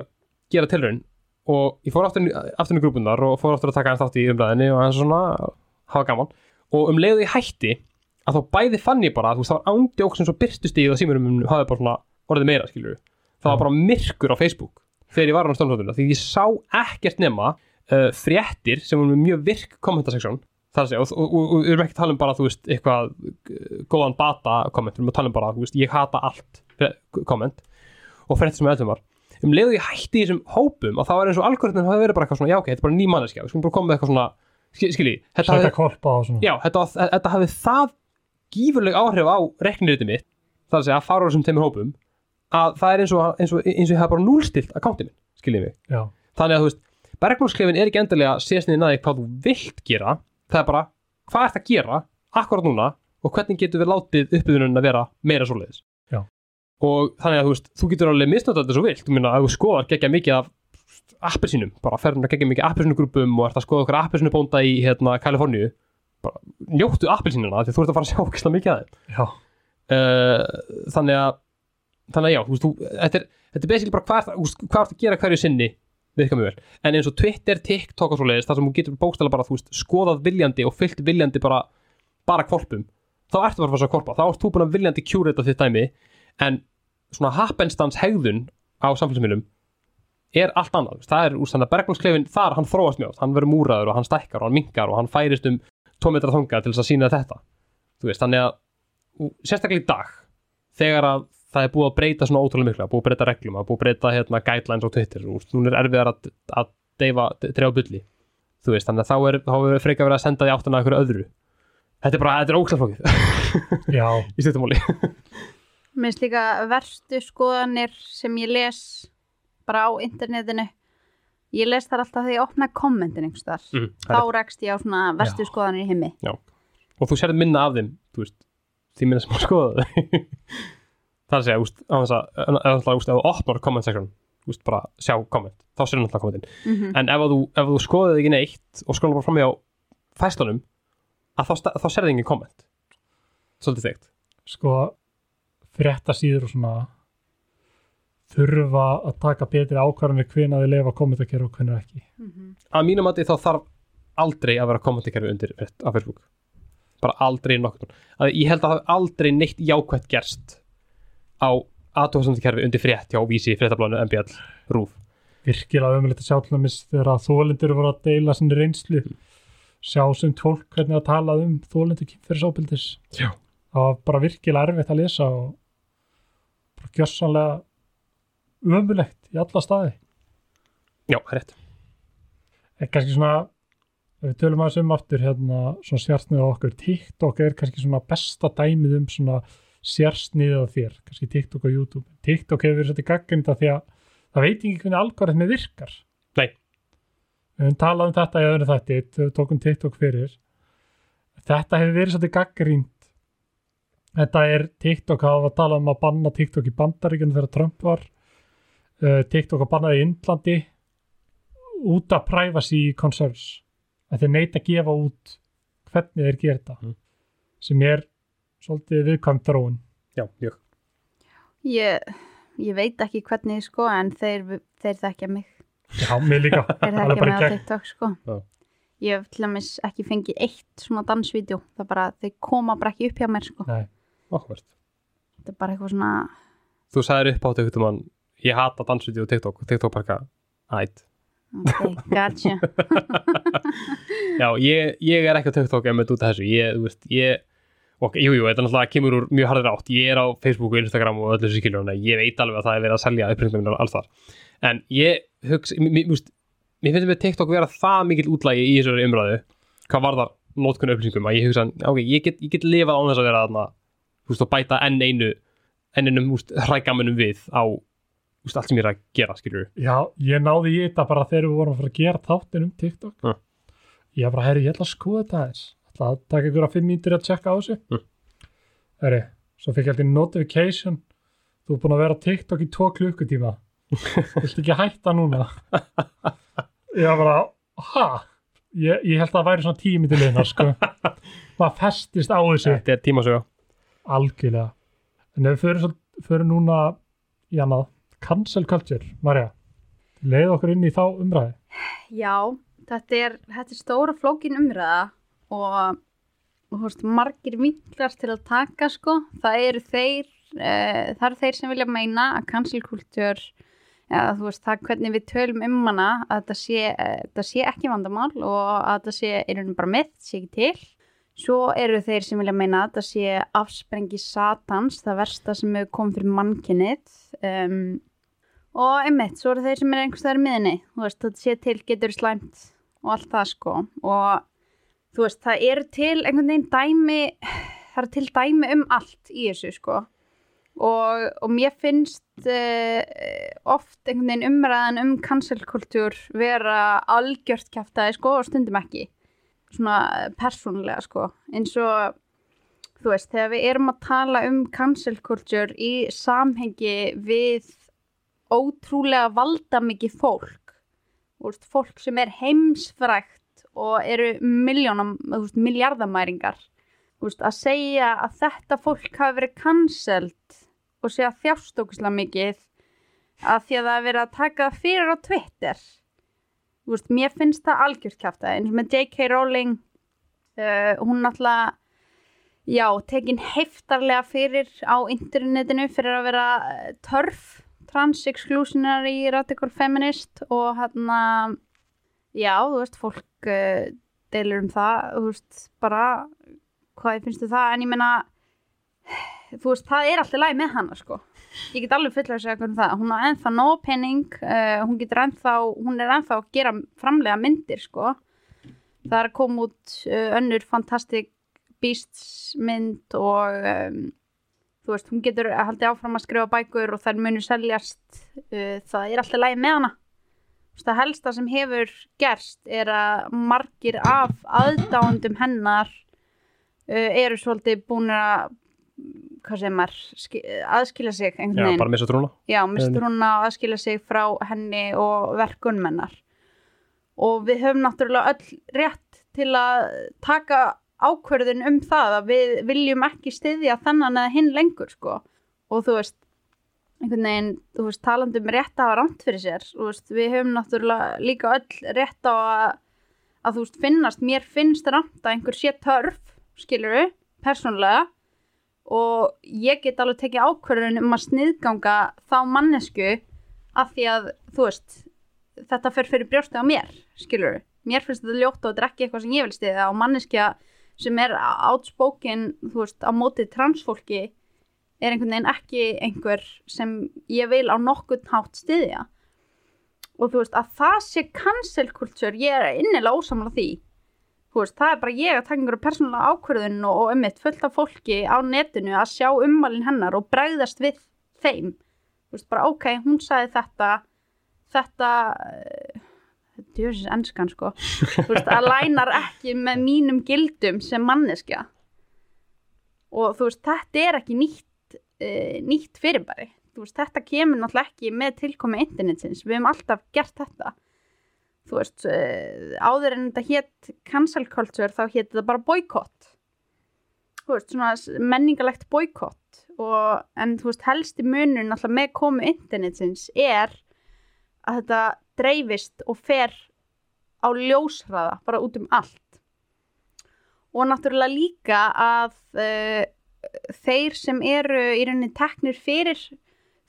gera tilraun og ég fór aftur, aftur í grúpunar og fór aftur að taka hans þátt í umræðinni og hans svona hafa gaman og um leiðu ég hætti að þá bæði fann ég bara að þú veist það var ándjók sem svo byrstust í og símurum hafi bara svona orðið meira skilur það var bara myrkur á Facebook þegar ég var á stofnhóttuna því ég sá ekkert nema uh, fréttir sem voru með mjög virk kommentaseksjón þar að segja og, við erum ekki að tala um bara þú veist eitthvað uh, góðan bata komment við erum að tala um bara þú veist ég hata allt komment og fréttir sem öllum var. Um leiðu ég hætti í þessum hópum og það var eins og algoritmin hafi verið bara eitthvað svona já ok, þetta er bara ný manneskja við skulum bara koma með eitthvað svona skilji, þetta hafi, já, þetta, þetta hafi það gífurleg áhrif á rekniriti mitt það að segja að fara úr þessum teimur hópum að það er eins og, eins og, eins og ég hafa bara núlstilt akkánti minn, skiljið mig. Já, þannig að þú veist, bergmálsklefin er ekki endilega niður næði hvað þú vilt gera það er bara, hvað ert að gera akkurat núna og hvernig getur við látið uppbyðunum að vera meira svoleiðis? Já. og þannig að þú veist, þú getur alveg misnöta þetta svo vilt, þú minna að þú skoðar geggja mikið af appelsínum, bara ferðin að geggja mikið appelsínugrúpum og ert að skoða okkur appelsínubónda í hérna Kaliforníu. Bara njóttu appelsínuna því þú ert að fara að sjá okkur mikið að þeim. Já, uh, þannig að þannig að já, þú þetta er þetta er basically bara hvað þú ert að gera hverju sinni við mjög vel, en eins og Twitter, TikTok og svo leiðist, þar sem þú getur bókstæla bara, þú veist, skoðað viljandi og fyllt viljandi bara, bara kvolpum þá ertu bara að fara að kvolpa, þá ert þú búin að viljandi kjúrita þitt dæmi, en svona happenstans hegðun á samfélagsmiðlum er allt annað, það er úr þannig að Bergmannsklefin þar, hann þróast mjög, hann verður múraður og hann stækkar og hann minkar og hann færist um 2 metra þanga til þess að sína þetta. Þú veist, þannig að og sérstaklega í dag þegar að það er búið að breyta svona ótrúlega mikla, búið að breyta reglum, að búið að breyta hérna, guidelines á Twitter, hún er erfiðar að, að deyfa, drefa bulli þú veist, þannig að þá er, þá er frekar verið að senda því áttan að einhverju öðru. Þetta er bara, þetta er óklæðflókið já, í stuttumáli Mér finnst líka verstu skoðanir sem ég les bara á internetinu. Ég les þar alltaf þegar ég opna kommentin einhvers þar, mm, þá rekst ég á svona verstu Já. skoðanir í himmi og þú sérð minna af þeim þú veist, því minna sem að skoða þau. Það er að segja, úst, á þess að eða náttúrulega, úst, ef þú opnar comment section úst, bara sjá komment, þá sérðu náttúrulega kommentin. Mm en ef að þú, ef þú skoðið ekki neitt og skrólar bara fram á fæslunum að þá, sta- þá sérðu engin komment svolítið þygt sko frétta síður og svona þurfa að taka betri ákvarðanir hvena þið lefa kommentakera og hvena ekki. -hmm. að mínum mati þá þarf aldrei að vera kommentikerfi undir frétt á Facebook. Bara aldrei nokkur að ég held að það aldrei neitt jákvætt gerst á aðtóðsendikerfi undir frétt hjá vísi, fréttablánu, MBL, RÚF virkilega ömulegt að sjá til dæmis þegar að þólendur voru að deila sinni reynslu. Sjá sem tólk hvernig að tala um þólendur kynferðisópildis Já. það var bara virkilega erfitt að lesa og bara gjössanlega ömulegt í alla staði. Já, það rétt. Er kannski svona við tölum aðeins um aftur hérna svona sjarsnið á okkur. TikTok er kannski svona besta dæmið um svona sjarsnið á þér, kannski TikTok og YouTube. TikTok hefur verið svolítið gagginda því að það veit ekki hvernig algoritmi virkar. Nei. við höfum talað um þetta í öðru þætti, við tókum TikTok fyrir. Þetta hefur verið svolítið gaggrind þetta er TikTok hafa að tala um að banna TikTok í bandaríkjunum þegar Trump var uh, TikTok að banna í Indlandi út af privacy concerns. Að þeir neita að gefa út hvernig þeir gera þetta Mm. sem er svolítið viðkvæmt þróun. Já, mjög. Ég, ég veit ekki hvernig sko en þeir, þeir þekkja mig. Já, mér líka. Þeir þekkja bara mig á. TikTok sko. Já. ég hef til dæmis ekki fengið eitt svona dansvídeó. Það bara, þeir koma bara ekki upp hjá mér sko. Nei. áhverst þetta er bara eitthvað svona þú sagðir upp átt eitthvað mann ég hata dansvídeó og TikTok. Og TikTok eitthvað ætt ok, gotcha. Já, ég, ég er ekki á TikTok en með út af þessu. Ég, þú veist, ég og jú, jú, þetta náttúrulega kemur úr mjög harðir átt. Ég er á Facebook og Instagram og öllu þessu skiljum ég veit alveg að það er verið að selja upprýndum minnar alls þar en ég hugsa mér, finnst með TikTok vera það mikil útlægi í þessu umræðu hvað var þar nótkunni upplýsingum að ég hugsa, ok, ég get, ég get lifað án þess að vera og bæta enn einu enn einum, þú veist, hrægamunum við á, veist, allt sem ég er að gera, skiljur já, ég náði í þetta bara þegar við vorum að fara að gera þáttin um TikTok. Ja. ég bara, herri, ég ætla að skoða þetta aðeins. Ætla að taka ykkur að fimm mínútur að tjekka á þessu. Mm. herri, svo fikk ég alltaf notification. Þú er búin að vera á TikTok í tvo klukkutíma. Viltu ekki hætta núna? Ég var bara, ha? Ég, ég held að það væri svona tími til einhver sko. Maður festist á þessu. Þetta er tímasöga algjörlega. En ef við förum, förum núna í annað cancel culture, Marja leið okkur inn í þá umræði Já, þetta er, þetta er stóra flókin umræða og þú veist, margir vinklar til að taka sko, það eru þeir uh, það eru þeir sem vilja meina að cancel culture þú veist, það hvernig við tölum um hana að þetta sé, þetta sé ekki vandamál og að þetta sé einhvern bara mitt, sé ekki til. Svo eru þeir sem vilja meina að þetta sé afsprengi satans, það versta sem hefur komið fyrir mannkinnið um, og einmitt, svo eru þeir sem er einhvers þar miðinni, þú veist, þetta sé til getur slæmt og allt það sko. Og þú veist, það eru til einhvern veginn dæmi það eru til dæmi um allt í þessu sko. Og, og mér finnst uh, oft einhvern veginn umræðan um cancelkultúr vera algjört kjaftaði sko og stundum ekki. Svona persónulega sko. Eins og þú veist, þegar við erum að tala um cancel culture í samhengi við ótrúlega valda mikið fólk veist, fólk sem er heimsfrækt og eru miljónam, þú veist, miljardamæringar veist, að segja að þetta fólk hafi verið cancelled og segja þjást okkurslega mikið að því að það er verið að taka fyrir á Twitter. Mér finnst það algjört kjafta eins og með J.K. Rowling uh, hún náttúrulega já, tekin heftarlega fyrir á internetinu fyrir að vera eh, törf trans-exclusionary radical feminist og hann að já, þú veist, fólk uh, deilur um það, þú veist, bara hvað finnst þú það, en ég meina þú veist, það er alltaf læg með hana, sko. Ég get alveg fulla að segja hvernig það. Hún á ennþá nóg penning uh, hún getur ennþá, hún er ennþá að gera framlega myndir, sko. Það er að koma út uh, önnur Fantastic Beasts mynd og um, þú veist, hún getur haldið áfram að skrifa bækur og þær munu seljast uh, það er alltaf lægi með hana. Það helsta sem hefur gerst er að margir af aðdándum hennar uh, eru svolítið búin að hvað maður, ski- aðskilja sig einhvern Já, veginn. bara missa trúna. Já, mistur hún að aðskilja sig frá henni og verkunum hennar. Og við höfum náttúrulega öll rétt til að taka ákverðin um það að við viljum ekki styðja þennan eða hinn lengur, sko. Og þú veist, einhvern veginn, þú veist, talandi um rétt að hafa rámt fyrir sér, þú veist, við höfum náttúrulega líka öll rétt á að, að þú veist, finnast, mér finnst rámt að einhver sé törf, skilur við, persónulega, og ég get alveg tekið ákvörðun um að sniðganga þá mannesku af því að, þú veist þetta fer fyrir brjósti á mér skilur mér finnst þetta ljótt og þetta er ekki eitthvað sem ég vil stiða og manneskja sem er outspoken, þú veist, á móti transfólki er einhvern veginn ekki einhver sem ég vil á nokkurn hátt stiðja og þú veist, að það sé cancel culture, ég er innilega ósamla því. Þú veist, það er bara ég að taka einhverju persónulega ákvörðun og, og um eitt fullt af fólki á netinu að sjá ummælin hennar og bregðast við þeim. Þú veist, bara ok, hún sagði þetta þetta djöfisins enskan sko. Þú veist, að lænar ekki með mínum gildum sem manneskja. Og þú veist, þetta er ekki nýtt uh, nýtt fyrirbæri. Veist, þetta kemur náttúrulega ekki með tilkomi internetsins, við hefum alltaf gert þetta. Þú veist, uh, áður en þetta hétt cancel culture þá hétt þetta bara boykott. Þú veist, svona menningalegt boykott. Og, en þú veist, helsti munur náttúrulega með komu internetsins er að þetta dreifist og fer á ljóshraða bara út um allt. Og náttúrulega líka að uh, þeir sem eru í rauninni teknir fyrir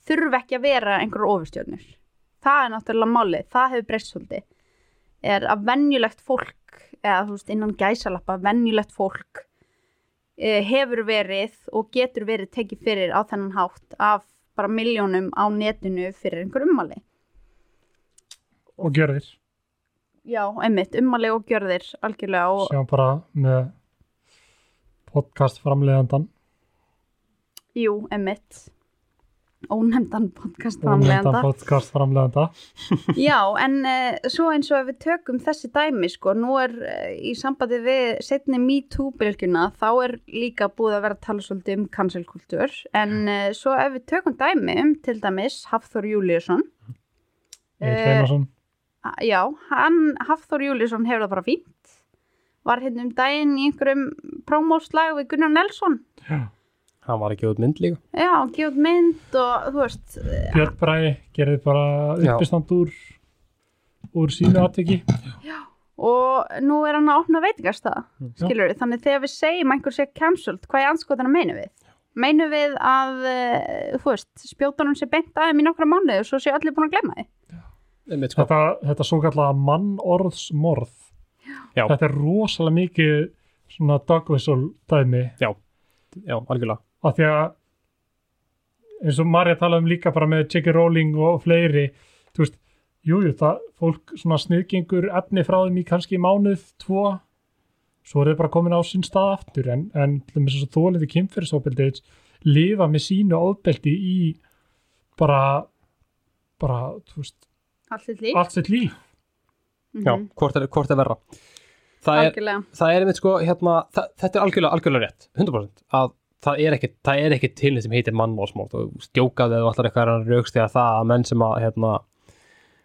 þurfa ekki að vera einhverjum ofurstjörnur. Það er náttúrulega málið, það hefur breyst svolítið. Er að venjulegt fólk eða þú veist innan gæsalappa venjulegt fólk uh, hefur verið og getur verið tekið fyrir á þennan hátt af bara miljónum á netinu fyrir einhver ummali og gjörðir. Já, einmitt, ummali og gjörðir algjörlega og sem bara með podcast framleiðandan jú, einmitt. Ónefndan podcast framleganda podcast framleiðanda Já, en uh, svo eins og ef við tökum þessi dæmi, sko, nú er uh, í sambandi við setni MeToo-bylgjuna, þá er líka búið að vera að tala svolítið um cancelkultúr, en uh, svo ef við tökum dæmi um til dæmis Hafþór Júliusson, Egill Eh, Einarsson já, hann, Hafþór Júliusson hefur það bara fínt, var hérna um daginn í einhverjum prómóslag við Gunnar Nelson, Hann var ekki út mynd líka já, hann gefur mynd og þú veist, eh, Björn Bræði gerði bara Já. uppistand úr úr sínu atviki og nú er hann að opna veitingastað Já. skilur þannig þegar við segjum að einhver sé cancelled, hvað er anskotan að meina við? Meinum við að, uh, þú veist, spjótunum sé beint aðeim í nokkra mánuði og svo sé allir búin að glemma því? Einmitt, sko. þetta, þetta svo kallega mannorðsmorð Já. þetta er rosalega mikið svona dog whistle dæmi Já, algjörlega af því að eins og Marja talaði um líka bara með J.K. Rowling og fleiri þú veist, jújú, jú, það fólk svona sniðgengur efni frá þeim í kannski mánuð, tvo svo er þau bara komin á sinn stað aftur en, en til dæmis þess að þóliði kynferðisofbeldi lifa með sínu ofbeldi í bara bara, þú veist, Allt þitt líf? allt sitt líf. Já, hvort er, hvort er verra. Það er, Algjörlega. það er einmitt sko hérna, það, þetta er algjörlega, algjörlega rétt 100% að það er ekki, það er ekki til sem heitir mannmálsmál og stjókaði eða allar eitthvað að raukst að það að menn sem að hérna,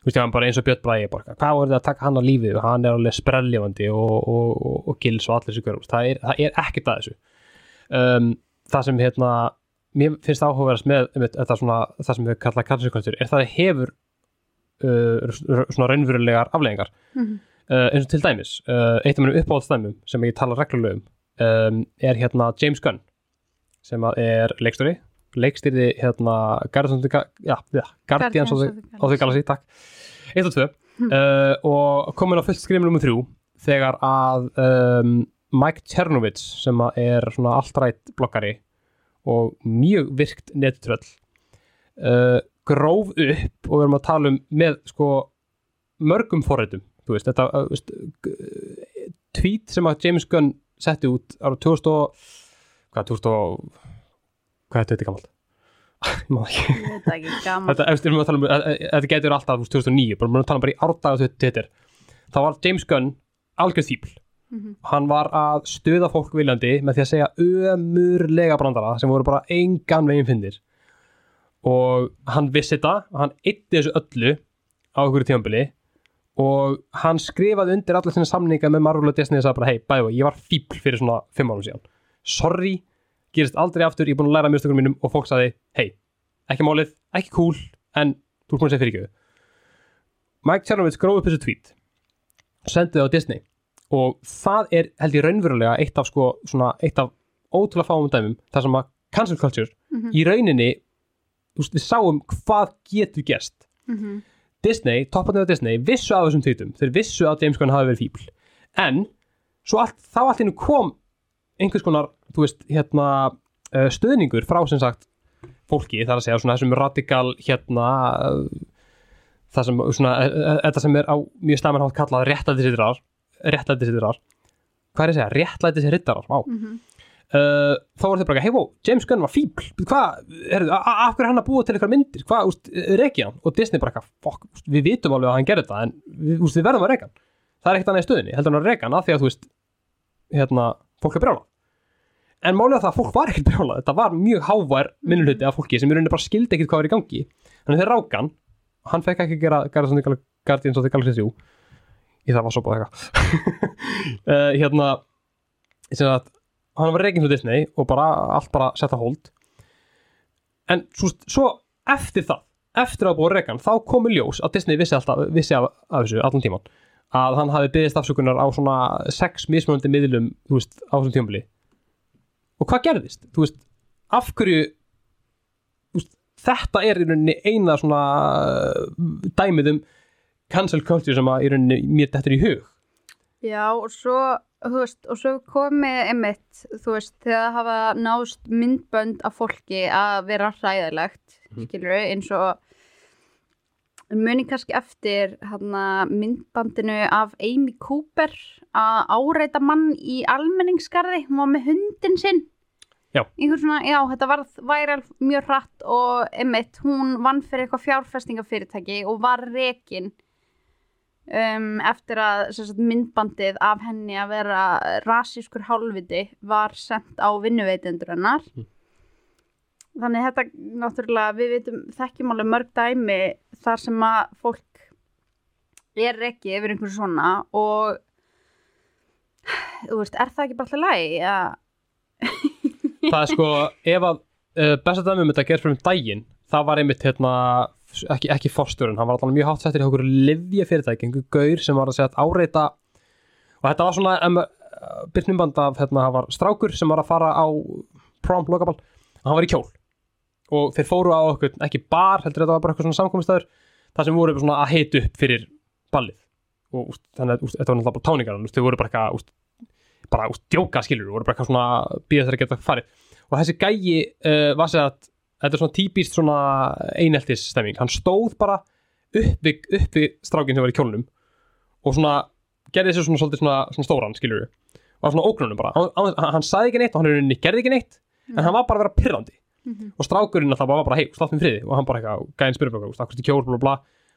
þú veist, ég bara eins og Björn Bræði bara, hvað voru það að taka hann á lífið? Og hann er alveg sprelljafandi og, og, og, og gils og allir þessu görum, það er, það er ekkert að þessu. Um, það sem hérna mér finnst áhugaverðast með einmitt, þetta svona, það sem við kalla kallinsugastur er það að hefur svona raunverulegar afleggingar Mhm. uh, eins og til dæmis uh, eitt af mennum uppáhaldsdæmum sem ég tala reglulega um um, er hérna James Gunn sem er leikstjóri leikstýrði hérna Guardians of the, Galaxy takk, 1 og 2 uh, og komin á fullt skrifin um þrjú þegar að um, Mike Chernovitz sem er svona alltrætt blokkari og mjög virkt nettröll uh, gróf upp og við erum að tala um með sko mörgum veist, þetta veist, tweet sem að James Gunn setti út ára 2000 og hvað, 2000 og hvað er þetta gammalt? Man það ekki gaman þetta, um, þetta getur alltaf þú veist, 2009, bara við tala bara í árdaga til Twitter þá var James Gunn algjörð þýpl Mhm. hann var að stuða fólk viljandi með því að segja ömurlega brandara sem voru bara engan veginn fyndir og hann vissi þetta og hann ytti þessu öllu á einhverju tímabili. Og hann skrifaði undir allar sinni samninga með Marvel og Disney og sagði bara hei, bæði, ég var fíbl fyrir svona fimm árum síðan. Sorry, gerist aldrei aftur ég er búin að læra mjögstökum mínum. Og fólk sagði hei, ekki málið, ekki cool en þú er búin að segja fyrir Mike Chernovitz gróð upp þessu tweet og sendi það á Disney. Og það er held ég raunverulega eitt af sko, svona, eitt af ótrúlega fáum dæmum þar sem að cancel culture Mhm. í rauninni veist, við sáum hvað getur gerst. Mhm. Disney, topparnið á Disney vissu af þessum tweetum, þeir vissu að James Gunn hafi verið fíbl en allt, þá allt innu kom einhvers konar, þú veist, hérna uh, stöðningur frá sem sagt fólki, þar að segja svona þessum radikal hérna uh, það sem svona, uh, þetta sem er á mjög stamanhátt kallað réttlætisrittarar réttlætisrittarar hvað er að segja, réttlætisrittarar, á Mhm. Uh, þá voru þeir bara, hei, wow, James Gunn var fíbl. Hvað, er, af hverju er hann að búa til eitthvað myndir? Hvað, úst, reykja hann? Og Disney bara, fuck, úst, við vitum alveg að hann gerði þetta en úst, við verðum að reyka hann. Það er ekkert annað í stöðinni, heldur hann að reyka hann af því að þú veist, hérna, fólk er brjála en er það að fólk var ekkert brjála þetta var mjög hávær minnuluti af fólki sem í rauninni bara skildi ekkert hvað var í gangi. Þannig þeir ráka hann, fekk ekki gera, gera svona Guardians of the Galaxy 3 í það var svo búið eitthvað sem að hann var reygin frá Disney og bara allt bara setta hold. En svo, svo eftir það eftir að búið reygan þá komu ljós að Disney vissi, alltaf, vissi af, af þessu allan tíman að hann hafi byggðist afsökunar á svona sex mismunandi miðlum veist, á þessum tímabili. Og hvað gerðist? Þú veist, af hverju veist, þetta er í rauninni eina svona uh, dæmið um cancel culture sem að í rauninni mér dettur í hug. Já, og svo, þú veist, og svo komið einmitt, þú veist, þegar það hafa nást myndbönd af fólki að vera hræðilegt, Mhm. skilur eins og muni kannski eftir hana, myndbandinu af Amy Cooper að áreita mann í almenningskarði, hún var með hundin sinn. Já. Svona, já, þetta var væral mjög hratt og einmitt, hún vann fyrir eitthvað fjárfestingafyrirtæki og var rekin um, eftir að sagt, myndbandið af henni að vera rasískur hálfviti var sendt á vinnuveitendur hennar. Mm. þannig þetta náttúrulega við vitum þekkjum alveg mörg dæmi þar sem að fólk er ekki yfir einhverju svona og þú veist, er það ekki bara alltaf lægi að það er sko, ef að uh, besta dæmi um þetta gerð fyrir um daginn það var einmitt hérna ekki, ekki fórstjórun, hann var alltaf mjög hátt settir í okkur livja fyrirtæki, einhver gaur sem var að segja að áreita og þetta var svona um, uh, byrnumband af, hérna, það var strákur sem var að fara á prom lokaball, hann var í kjól. Og þeir fóru á okkur, ekki bar heldur þetta var bara eitthvað svona samkomistæður það sem voru svona að heita upp fyrir ballið. Og úst, þannig að úst, þetta var náttúrulega bara táningar þau voru bara eitthvað úst, bara djóka skilur, voru bara eitthvað svona býða þeir að geta farið. Og þessi gæi uh, var sér að þetta er svona típist svona eineltis stemming, hann stóð bara upp við, upp við strákinn sem var í kjólnum og svona gerði þessu svona svolítið svona, svona stóran skilur og var svona ógnunum bara, hann, hann, hann sagði ekki neitt og hann er gerði ekki neitt en hann var bara að vera pirrandi. Mhm. og strákurinn alltaf var bara hei, slátt með friði. Og hann bara eitthvað, gæðin bara, akkur til kjól bla bla,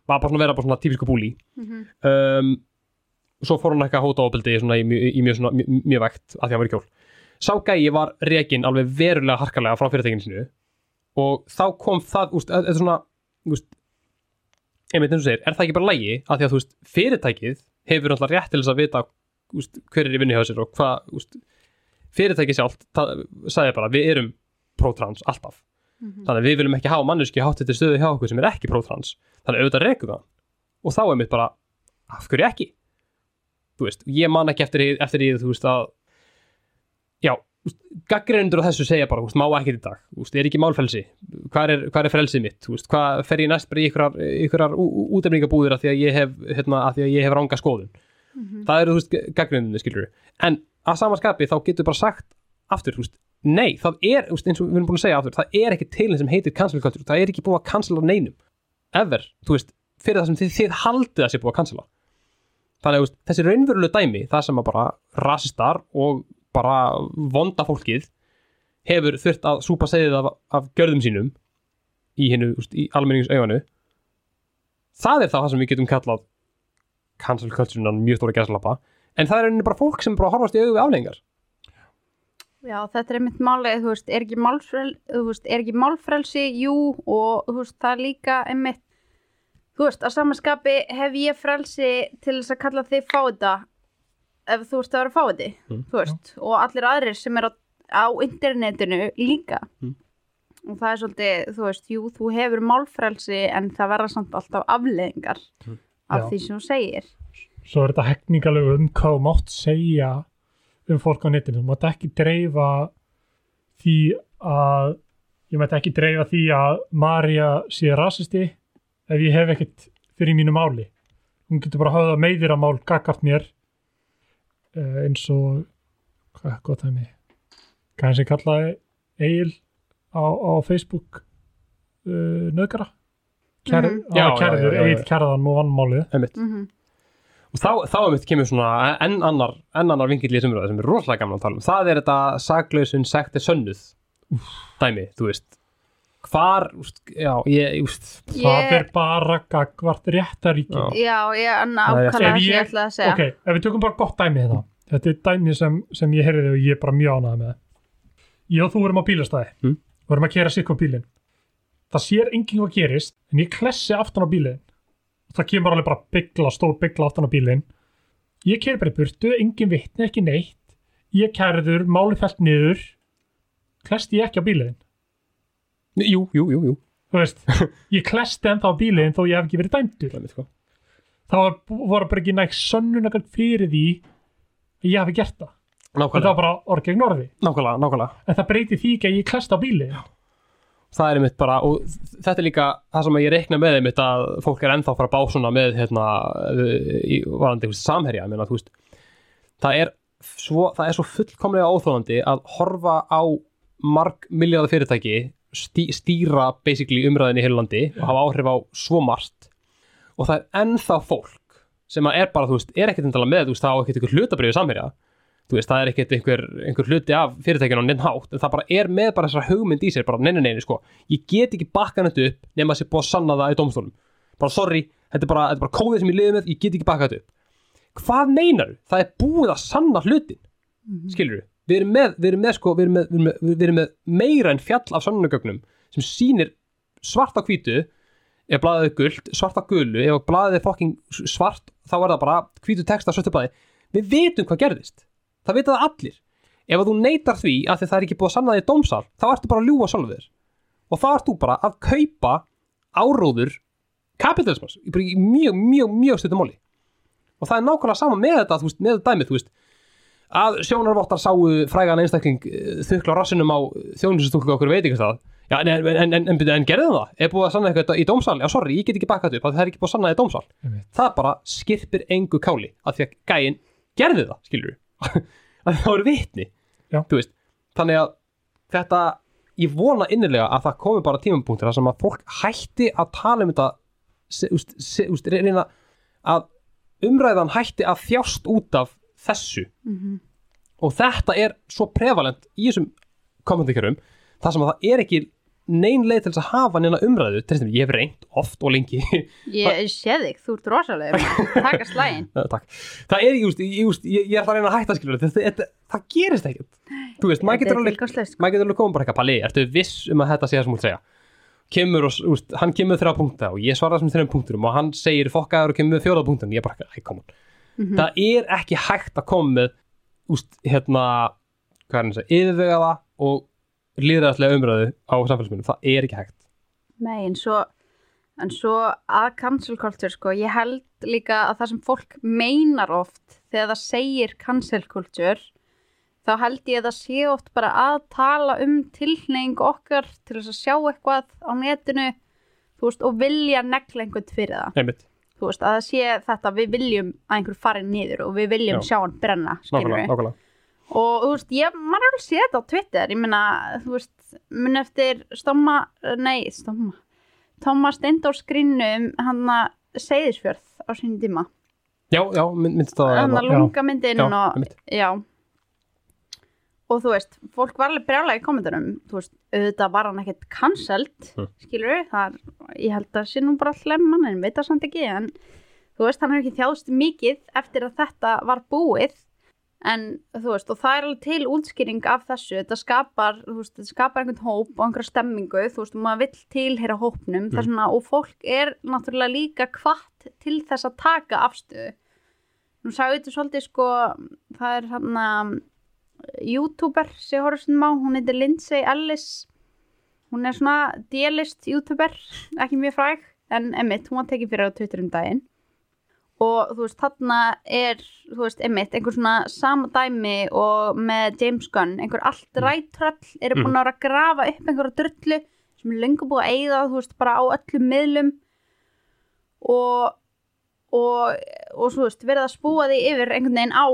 var bara svona að vera bara svona típisku búli Mhm. um, svo fór hann eitthvað að hóta svona í, mjög- í mjög, svona, mjög, mjög vekt að því að hann var í kjól. Sá gæi var rekin alveg verulega harkalega frá fyrirtækinu sinu og þá kom það úst, þetta er svona úst, einmitt eins og segir, er það ekki bara lægi að því að veist, fyrirtækið hefur alltaf rétt til þess að vita úst, hver er í vinnu hjá sér og hvað úst, fyrirtækið sjálft það, sagði bara, við erum pro-trans alltaf. Mhm. þannig að við viljum ekki hafa manneski hátt þetta stöðu hjá okkur sem er ekki pro-trans. Þannig að auðvitað rekum það og þá er mitt bara, af hverju ekki? Þú veist, ég man ekki eftir því þú veist að já, gaggreinundur á þessu segja bara, má ekki veist, er ekki málfrelsi, hvað er, er frelsið mitt? Hvað fer ég næst bara í ykkurar, ykkurar útefningabúðir að því að ég hef hérna, að að ég hef ranga skoðun? Mhm. það eru, gaggreinundur, skilur en að samanskapi þá getur bara sagt aftur, veist, nei, það er veist, eins og við erum búin að segja aftur, það er ekki til sem heitir cancel culture, það er ekki búið að cancela neinum. Ever, þú veist, fyrir það sem þið, þið haldið að sé búið að cancela. Þannig að þessi raunverulegu dæmi það sem að bara rasistar og bara vonda fólkið hefur þurft að súpa segið af, af gjörðum sínum í í almennings auganu það er það sem við getum kallað cancel culture mjög stóra gæslappa en það er rauninni bara fólk sem bara horfast í augu við afleggingar Já, þetta er einmitt málið, þú veist, er ekki, málfrel, þú veist, er ekki málfrelsi, jú, og þú veist, það er líka einmitt, þú veist, að samanskapi hef ég frelsi til þess að kalla þig fáita ef þú veist að vera fáiti, Mm. veist, og allir aðrir sem er á, á internetinu líka. Mm. Og það er svolítið, þú veist, jú, þú hefur málfrelsi en það verða samt alltaf afleðingar Mm. af Já. því sem þú segir. svo er þetta hekningalegu um hvað þú mátt segja um fólk á netinu, þú mátt ekki dreifa því að ég mátt ekki dreifa því að Marja sé rasisti ef ég hef ekkert fyrir mínu máli hún getur bara höfða meðir að mál gagart mér eins og hvað, gott það mig kannski kallaði Egil á, á Facebook uh, nöðgara Kær, Mhm. mm já, kærður. Egil kærðan og vann málið einmitt. Mm og þá, þá einmitt kemur svona enn annar, enn annar vingill í þessum umræðu sem er rosalega gaman að tala um. Það er þetta saglausun sekti sönnuð dæmi, þú veist hvar, úst, já, ég, úst það er bara gagvart réttaríki Já. Já, ég er Það er- nákvæmlega Ef sem ég ég- ætlaði að segja. ok, ef við tökum bara gott dæmi þetta þetta er dæmi sem, sem ég heyrði og ég er bara mjög ánægð með. Ég og þú erum á bílastæði. Mm. og erum að kera sikk á bílinn. Það sér enginn hvað gerist en ég klessi aftan á bílinn. Og það kemur alveg bara byggla, stór byggla aftan á bílinn. Ég keri bara í burtu, enginn vitni, ekki neitt. Ég kærður, máli fælt niður. Klesti ég ekki á bílinn jú, jú, jú, jú. Þú veist, ég klesti ennþá bílinn þó ég hef ekki verið dæmdur. Einmitt, sko. það var, voru bara ekki nægt sönnunakar fyrir því að ég hafi gert það. Þetta nákvæmlega, var bara orð gegn orði. Nákvæmlega, nákvæmlega. En það breyti því ekki að ég klest á bíli það er einmitt bara, og þetta er líka það sem ég reikna með einmitt að fólk er ennþá fara að bá svona með hérna, í varandi samherja, ég meina, þú veist það er svo, það er svo fullkomlega óþólandi að horfa á marg miljardar fyrirtæki stí, stýra basically umræðinni í heilandi og hafa áhrif á svo margt. Og það er ennþá fólk sem að er bara, þú veist, er ekkert endala með, þú veist, það á ekkert einhver hlutabrið samherja. Þú veist, það er ekkert einhver, einhver hluti af fyrirtækinu á neinn hátt, en það bara er með bara þessar hugmynd í sér, bara neina neina, sko ég get ekki bakkan þetta upp nema að sé búið að sanna það í dómstólum, bara sorry þetta er bara, þetta er bara kóðið sem ég liði með, ég get ekki bakkan þetta upp. Hvað meinar það er búið að sanna hlutin Mhm. skilur við erum með, við erum með, sko, við erum með, við erum með, við erum með meira en fjall af sannunagögnum sem sýnir svart á hvítu ef blaðið er gult, svart á gulu ef blaðið er fokking svart þá er það bara hvítu texta svörtu blaði. Við vitum hvað gerðist, það vita það allir. Ef að þú neytar því að það er ekki búið að sanna því dómsal, þá ertu bara að ljúga sjálfur og þá ertu bara að kaupa áróður kapitalismas í mjög, mjög, mjög stuttum máli. Og það er nákvæmlega sama með þetta, þú veist, með dæmið, þú veist að sjónarvottar sáu frægan einstakling eh, þukla rassinum á þjónusustúklu okkur veitingastað Já, en, en, en, en, en, en gerði það? Er búið að sanna eitthvað í dómsal? Já, sorry, ég get ekki bakað upp, það er ekki búið að sanna það í dómsal. Einmitt. Það bara skirpir engu káli, af því að gæinn gerði það, skilur við. að það voru vitni. Já. Þú veist, þannig að þetta, ég vona innilega að það komi bara tímapunktur þar sem að fólk hætti að tala um þetta, reyna að umræðan hætti að þjást út af þessu. Mhm. og þetta er svo prevalent í þessum kommentarkerum þar sem að það er ekki nein leið til þess að hafa neina umræðu. Tristan, ég hef reynt oft og lengi. Ég sé þig, þú ert rosalegur Taka slægin Já, takk. það er, ég, ég, ég, ég er það að reyna að hætta skilur þetta, þetta, það gerist ekkert. Þú veist, maður getur alveg tilgangslaust, sko. maður getur alveg komið bara eitthvað palli, ertu viss um að þetta sé það sem hún segja? Kemur og, úst, hann kemur þrjá punkta og ég svara þessum þrjum punkturum og hann segir fokkaður og kemur fjóða punktum ég er bara, æ, come on Mhm. það er ekki hægt að koma með úst, hérna, hvað er hann að segja yfirvegaða og líðræðslega umræðu á samfélagsmynum, það er ekki hægt Nei, en svo, en svo að cancel culture, sko, ég held líka að það sem fólk meinar oft þegar það segir cancel culture, þá held ég að það sé oft bara að tala um tilneying okkar til þess að sjá eitthvað á netinu, veist, og vilja negla einhvern fyrir það. einmitt, Þú veist, að það sé þetta, við viljum að einhver fari niður og við viljum Já. sjá hann brenna, nákvæmlega, nákvæmlega. Og þú veist, ég, maður er alveg séð þetta á Twitter, ég meina, þú veist mun eftir Stomma, nei Stomma, Thomas Steindórs grínum hann að Seyðisfjörð á sín tíma. Já, já, mynd, myndist það hérna. að lunga myndin og já og þú veist, fólk var alveg brjálega í kommentunum. Þú veist, auðvitað var hann ekkert cancelled, Mm. skilur við það er, ég held að sé nú bara hlemman en veit það samt ekki, en þú veist, hann hefur ekki þjáðst mikið eftir að þetta var búið. En þú veist, og það er alveg til útskýring af þessu, þetta skapar þú veist, þetta skapar einhvern hóp og einhverja stemmingu. Þú veist, og maður vill tilheyra hópnum. Mm. svona, og fólk er náttúrulega líka kvart til þess að taka afstöðu. Nú sagði þetta svolítið sko það er hann að youtuber sem ég horfði svona á, hún heitir Lindsay Ellis. Hún er svona D-list youtuber, ekki mjög fræg en emitt, hún var tekið fyrir á Twitter um daginn. Og þú veist, þarna er, þú veist, emitt einhver svona sama dæmi og með James Gunn, einhver allt rættröll eru búin að grafa upp einhverja drullu sem er lengur búið að eyða þú veist, bara á öllum miðlum. Og og, og svo veist, verið að spúa því yfir einhvern veginn á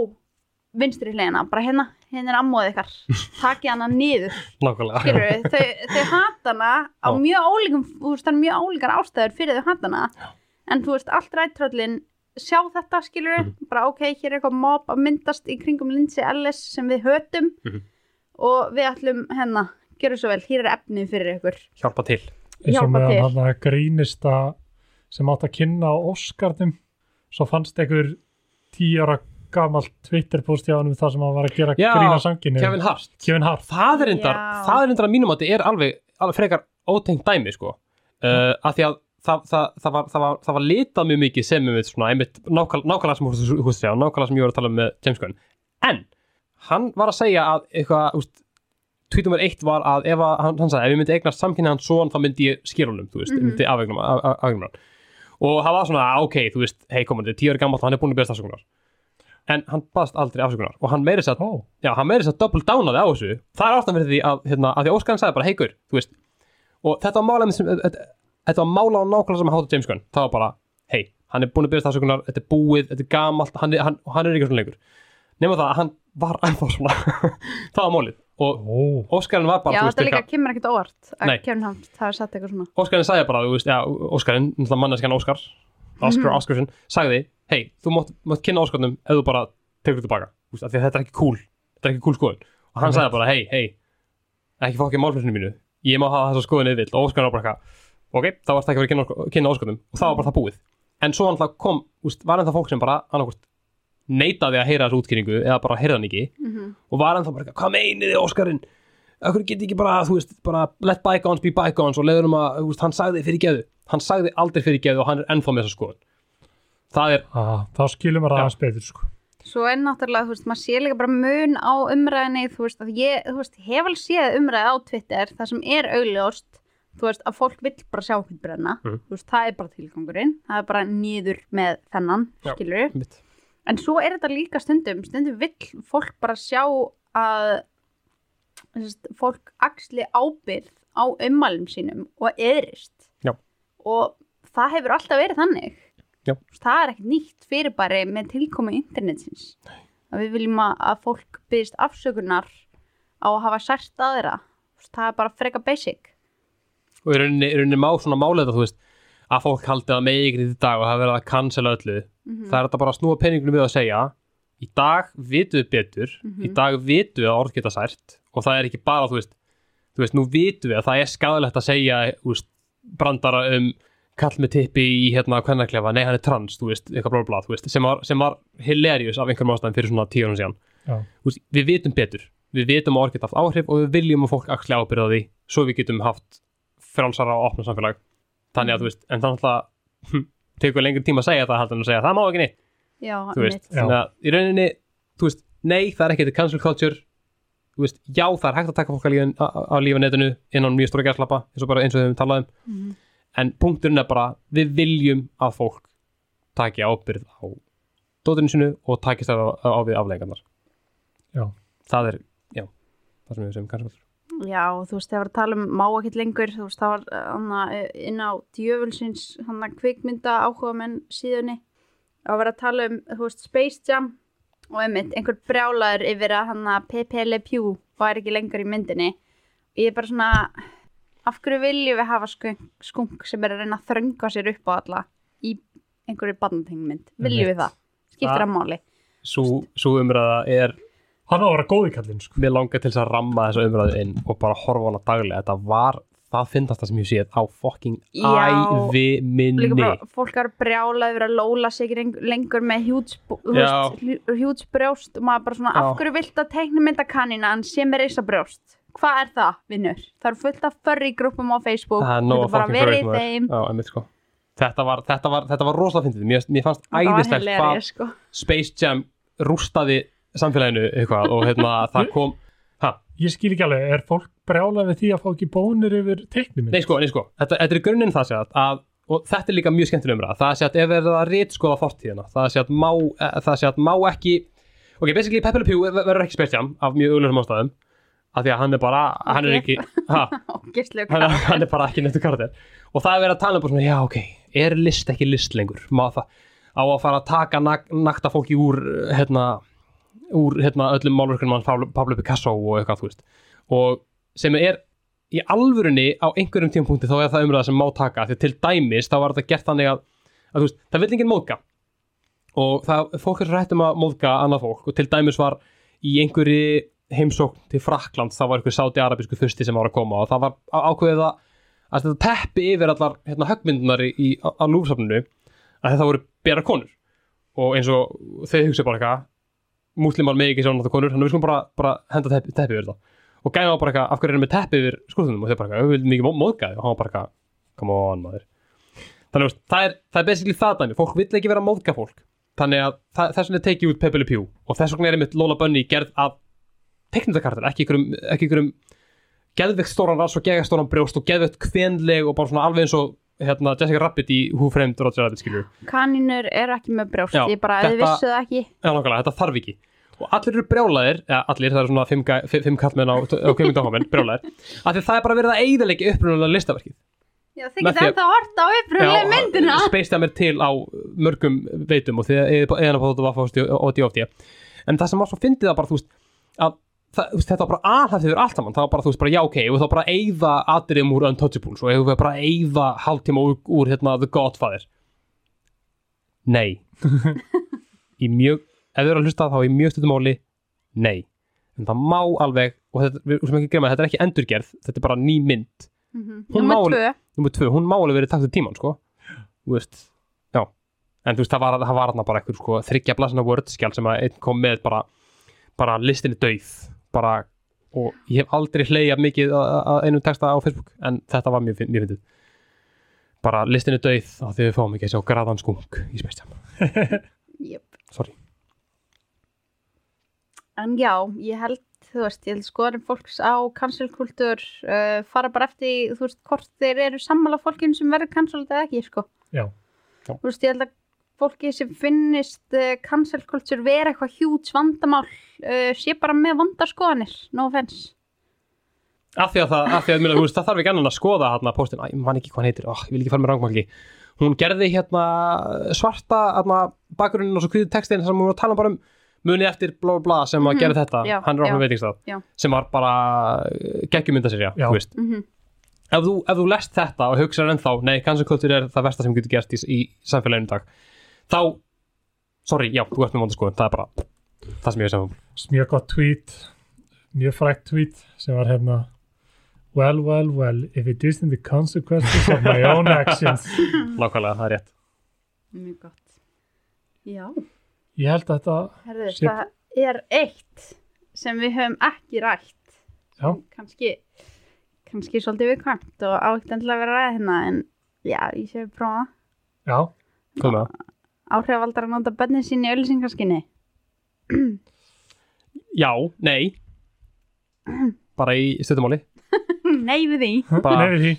vinstri hliðina, bara hérna, hérna er ammóðið ykkar. Takið hana niður. Nákvæmlega. Skilur þau, þau hata hana á Já. mjög ólíkum, þú veist, það er mjög ólíkar ástæður fyrir þau hata hana. En þú veist, allt rættröllin sjá þetta skilur Mhm. bara ok, hér er eitthvað mob að myndast í kringum Lindsay Ellis sem við hötum. Mhm. og við ætlum hérna, gera svo vel, hér er efnið fyrir ykkur. Hjálpa til. Eins og Hjálpa með til. hann að grínista sem átt að kynna á Óskarnum svo fannst einhver tíu ára gamalt Twitter-post hjá hann um það sem hann var að gera Já, grína sanginu Kevin Hart Kevin Hart það er reyndar, Já. það er reyndar að mínum að þetta er alveg, alveg frekar ótengt dæmi sko. uh, af því að það, það, það, var, það, var, það var litað mjög mikið sem um svona, einmitt, nákvæm, nákvæmlega sem þú veist segja, nákvæmlega sem ég var að tala um með James Gunn en hann var að segja að eitthvað, úst, tweet nummer eitt var að ef að, hann, hann sagði, ef ég myndi eignast samkynni hans son þá myndi ég skýra honum, þú veist, mm Mhm. myndi afvegnum hann og það var svona, ok, þú veist, hei komandi, tíu ári gammal hann er búin að beðast afsökunar en hann baðast aldrei afsökunar. Og hann meiri sér Ó, Já, hann meiri þess að double downaði á þessu. Það er ástæðan fyrir því að, hérna, að því að Óskar hann sagði bara heikur, þú veist. Og þetta var mála sem, þetta, var mála á nákvæmlega sem að hátta James Gunn. Það var bara, hei, hann er búin að byrja stafsökunar þetta er búið, þetta er gamalt, hann, er- hann, hann er ekki svona lengur. Nema það að hann var ennþá svona. Það var málið. Og ó, Óskarinn var bara, Já, þú veist, þetta líka kemur ekkert óvart að. Kevin Hart það er sett eitthvað svona. Óskarinn sagði bara, þú veist, já, Óskarinn Óskar Mhm. Óskarsson sagði, hei, þú mátt, mátt kynna Óskarnum ef þú bara tekur þetta því að þetta er ekki cool, þetta er ekki cool skoðun. Og hann sagði bara, hei, hei ekki fá ekki málflutinu mínu, ég má hafa þessa skoðun eða vill. Og Óskarinn var bara eitthvað, ok, þá varst það ekki að kynna, kynna Óskarnum og það var bara það búið. En svo hann kom, úst, var ennþá fólk sem bara annarkvort neitaði að heyra þessu útkynningu eða bara heyrða hann ekki. Mm og var ennþá bara, hvað meinið þið Óskarinn? Akkur geti ekki bara, þú veist, bara let bygones be bygones og leiður um að, hann sagði fyrir geðu. Hann sagði aldrei fyrir geðu og hann er ennþá með þessa skoðun það er, að, þá skilum við aðeins betur sko. Svo er náttúrulega, þú veist, maður sé líka bara mun á umræðinni, þú veist, að ég, þú veist, hef alveg séð umræði á Twitter, það sem er augljóst, þú veist, að fólk vill bara sjá hvern brenna, Mhm. þú veist, það er bara tilgangurinn, það er bara nýður með þennan, skilur mitt En svo er þetta líka stundum, stundum vill fólk bara sjá að þessast, fólk axli ábyrð á ummælum sínum og eðrist. Já. Og það hefur alltaf verið þannig. Já. Það er ekkert nýtt fyrirbæri með tilkomi internetsins. Að við viljum að, að fólk byggist afsökunar á að hafa sært aðra. Það er bara freka basic. og í rauninni, má svona málega þú veist, að fólk haldi að megi ekki í dag og það verið að cancela öllu Mm það er þetta bara að snúa peningunum við að segja í dag vitum við betur Mhm. í dag vitum við að orð geta sært og það er ekki bara, þú veist, þú veist nú vitum við að það er skadalegt að segja veist, brandara um kall með tippi í hérna kvennaklefa. Nei hann er trans, þú veist, eitthvað blá blá, þú veist sem var, sem var hilarious af einhverjum ástæðum fyrir svona tíu árum síðan. Já. Þú veist, við vitum betur, við vitum að orð geta haft áhrif og við viljum að fólk axli ábyrða því svo við getum haft frálsara og opna samfélag. Þannig að þú veist, en þannig að tekur lengri tíma að segja það heldur en að segja það má ekki neitt. Já, þú veist, þannig að í rauninni þú veist, nei, það er ekki þetta cancel culture. Þú veist, já, það er hægt að taka fólk á á lífinetinu innan mjög stóra gæslappa, eins og bara eins og við höfum talað um. Mhm. En punkturinn er bara, við viljum að fólk taki ábyrð á dótinu sinu og takist það á, á við afleggingarnar Já. það er, já, það sem við segjum culture Já, þú veist, það var að tala um má ekkert lengur, þú veist, það var hana, inn á djöfulsins hann að kvikmynda áhuga menn síðunni að vera að tala um, þú veist, Space Jam og einmitt, einhver brjálaður yfir að hann að Pew var ekki lengur í myndinni. Ég er bara svona af hverju viljum við hafa skunk, skunk sem er að reyna að þrönga sér upp á alla í einhverju barnatengmynd, viljum við það skiptir að máli svo, svo umræða er hann á að vera góði kallinn sko. mér langar til þess að ramma þessa umræðu inn og bara horfa á hana daglega þetta var, það finnast það sem ég séð á fucking Já. ævi minni bara fólk er brjálað yfir að lóla sig lengur með hjúts, Já. hjúts brjóst og maður bara svona, Já. af hverju vilt að teikna myndakanina sem er reysa brjóst hvað er það, vinnur? Það eru fullt af furry grúpum á Facebook. Það er nóg að bara fucking verið í þeim. Já, einmitt sko. Þetta var, þetta var, þetta var rosalega fyndið, mér, mér fannst Það var æðislegt hvað hilarious, sko. Space Jam rústaði samfélaginu eitthvað og hérna það kom ha, ég skil ekki alveg, er fólk brjálað við því að fá ekki bónir yfir teiknum Nei sko, nei sko, þetta, þetta er grunninn það sé að, að og þetta er líka mjög skemmtileg umræða. Það sé að ef verið að rítskoða fortíðina það sé að má, eh, það sé að má ekki ok, basically Pepe Le Pew ver- verður ekki Space Jam af mjög augljósum ástæðum af því að hann er bara, hann er ekki ha, hann, er- hann er bara ekki nettu karakter. Og það er verið að tala um bara svona, já ok er list ekki list lengur? Það á að fara að taka nak, nakta fólki úr hérna, úr hérna, öllum málverkunum hans Pablo, Picasso og eitthvað þú veist. Og sem er í alvörunni á einhverjum tímapunkti þá er það umræða sem má taka. Því til dæmis þá var þetta gert þannig að, að veist, það vil enginn móðga. Og það, fólk er svo hrætt um að móðga annað fólk. Og til dæmis var í einhverju heimsókn til Frakland það var einhver sáti arabísku fyrsti sem var að koma og það var á- ákveðið að þetta teppi yfir allar hérna, höggmyndunar í, á, á lúfsafninu að þetta voru bera konur. Og eins og þau hugsa bara eitthvað múslimar með ekki sjá náttúrulega konur þannig að við skulum bara, bara henda teppi, teppi yfir það og gæma bara eitthvað, af hverju erum við teppi yfir skurðunum og þau bara eitthvað, við viljum mikið móðga þig og hann bara eitthvað, come on maður. Þannig að það er, það er basically það dæmi. Fólk vill ekki vera móðga fólk þannig að þess vegna tekið út Pepe Le Pew. Og þess vegna er einmitt Lola Bunny gerð af teknitakartar, ekki ykkurum geðveikt stóran rass og geðveikt stóran brjóst og geðveikt kvenleg og bara svona alveg eins og hérna, Jessica Rabbit í Who Framed Roger Rabbit skilur Kanínur eru ekki með brjóst, Já, ég bara, ef þið þetta- vissu það ekki. Já, nákvæmlega, þetta þarf ekki. Og allir eru brjálæðir, eða allir, það eru svona fimm, fimm, kallmenn á, á kveimundahómen brjálæðir, af því það er bara verið að eigðarleiki upprunalega listaverkið. Já, getur því að- ennþá hort á upprunalega myndina. Space Jam er til á mörgum veitum og eðan að þetta var fást og DFT en það sem var svo fyndið að bara þú veist að það, þetta var bara alhæft yfir allt saman. Það var bara þú veist bara já ok og þá bara eigða atriðum úr Untouchables og við bara eigða hálftíma úr, úr hérna The Godfather. Nei. Í mjög, ef þið eru að hlusta þá í mjög stundum máli nei. En það má alveg og þetta, við sem ekki glemma, þetta er ekki endurgerð þetta er bara ný mynd. Mhm. Númer má- tvö. nummer tvö, hún má alveg verið takt til tíman sko. Þú veist, já. En þú veist, það var, það var bara eitthvað sko, þryggja blasina wordskjál sem að einn kom með bara, bara listinni dauð bara, og ég hef aldrei hleyjað mikið að að einum texta á Facebook en þetta var mjög, fyndið bara listinni dauð á því við fáum ekki að sjá graðan skung í spesjam, yep. sorry En já, ég held, þú veist, ég held skoðanum fólks á cancelkultúr uh, fara bara eftir, þú veist, hvort þeir eru sammála fólkinu sem verður cancelled eða ekki, sko. Já. Já. Þú veist, ég held að fólki sem finnist uh, cancelkultúr vera eitthvað hjúts vandamál uh, sé bara með vandar skoðanir, no offense. af því að það, af því að, minna, veist, það þarf ekki annan að skoða hérna postin, Æ, ég man ekki hvað hann heitir. Oh, ég vil ekki fara með rangmælgi hún gerði hérna svarta hérna, bakgrunnin og svo kviðið textin sem hún var að tala bara um muni eftir blá blá bla sem að Mhm, gera þetta, já, hann er ofnum veitingstað sem var bara geggjumynda sér, já, Já. þú veist. Mm ef þú, ef þú lest þetta og hugsaður ennþá nei, cancel culture er það versta sem getur gerst í, í samfélaginu í dag þá, sorry, já, þú ert með vonda skoðun það er bara það sem ég veist um mjög gott tweet mjög frækt tweet sem var hérna well, well, well, if it isn't the consequences of my own actions nákvæmlega, það er rétt Mjög gott. Já, ég held að þetta herðu, Sé- það er eitt sem við höfum ekki rætt. Já. Kanski, kannski svolítið viðkvæmt og endilega að vera að ræða hérna, en já, ég sé við prófa já, með það? Áhrifaldar að nota bönnin sín í öllisingarskinni Já, nei. Bara í stuttumáli. Nei við því. Bara- nei við því.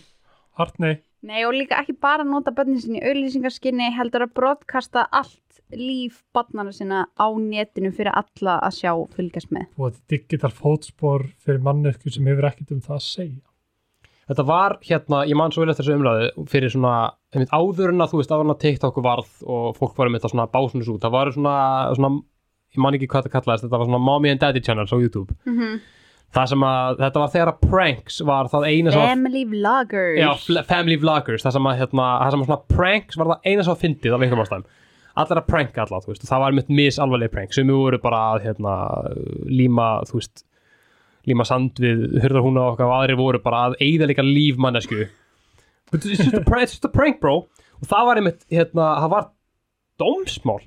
Hart nei, Nei og líka ekki bara að nota bönnin sín í öllisingarskinni heldur að broadcasta allt líf barnana sinna á netinu fyrir alla að sjá og fylgjast með. Og þetta er digital fótspor fyrir manneskju sem hefur ekkert um það að segja Þetta var hérna, ég man svo vel eftir þessu umræðu fyrir svona, einmitt áður en að þú veist áður en að TikTok varð og fólk var einmitt að svona básunus út, það var svona, svona ég man ekki hvað þetta kallaðist, þetta var svona Mommy and Daddy channels á YouTube. Mm -hmm. það sem að, þetta var þegar að pranks var það eina sem að, Family vloggers. Já, family vloggers það sem að, hérna, það sem að svona pranks var það eina sem að fyndið af einhverjum ástæðum. Allar að pranka alla, þú veist, það var mitt misalvarlega prank, sem voru bara að hérna, líma, þú veist líma sand við hurðarhúna okkar og aðrir voru bara að eigða líka líf mannesku it's just, prank, it's just a prank bro. Og það var einmitt, hérna, það var dómsmál,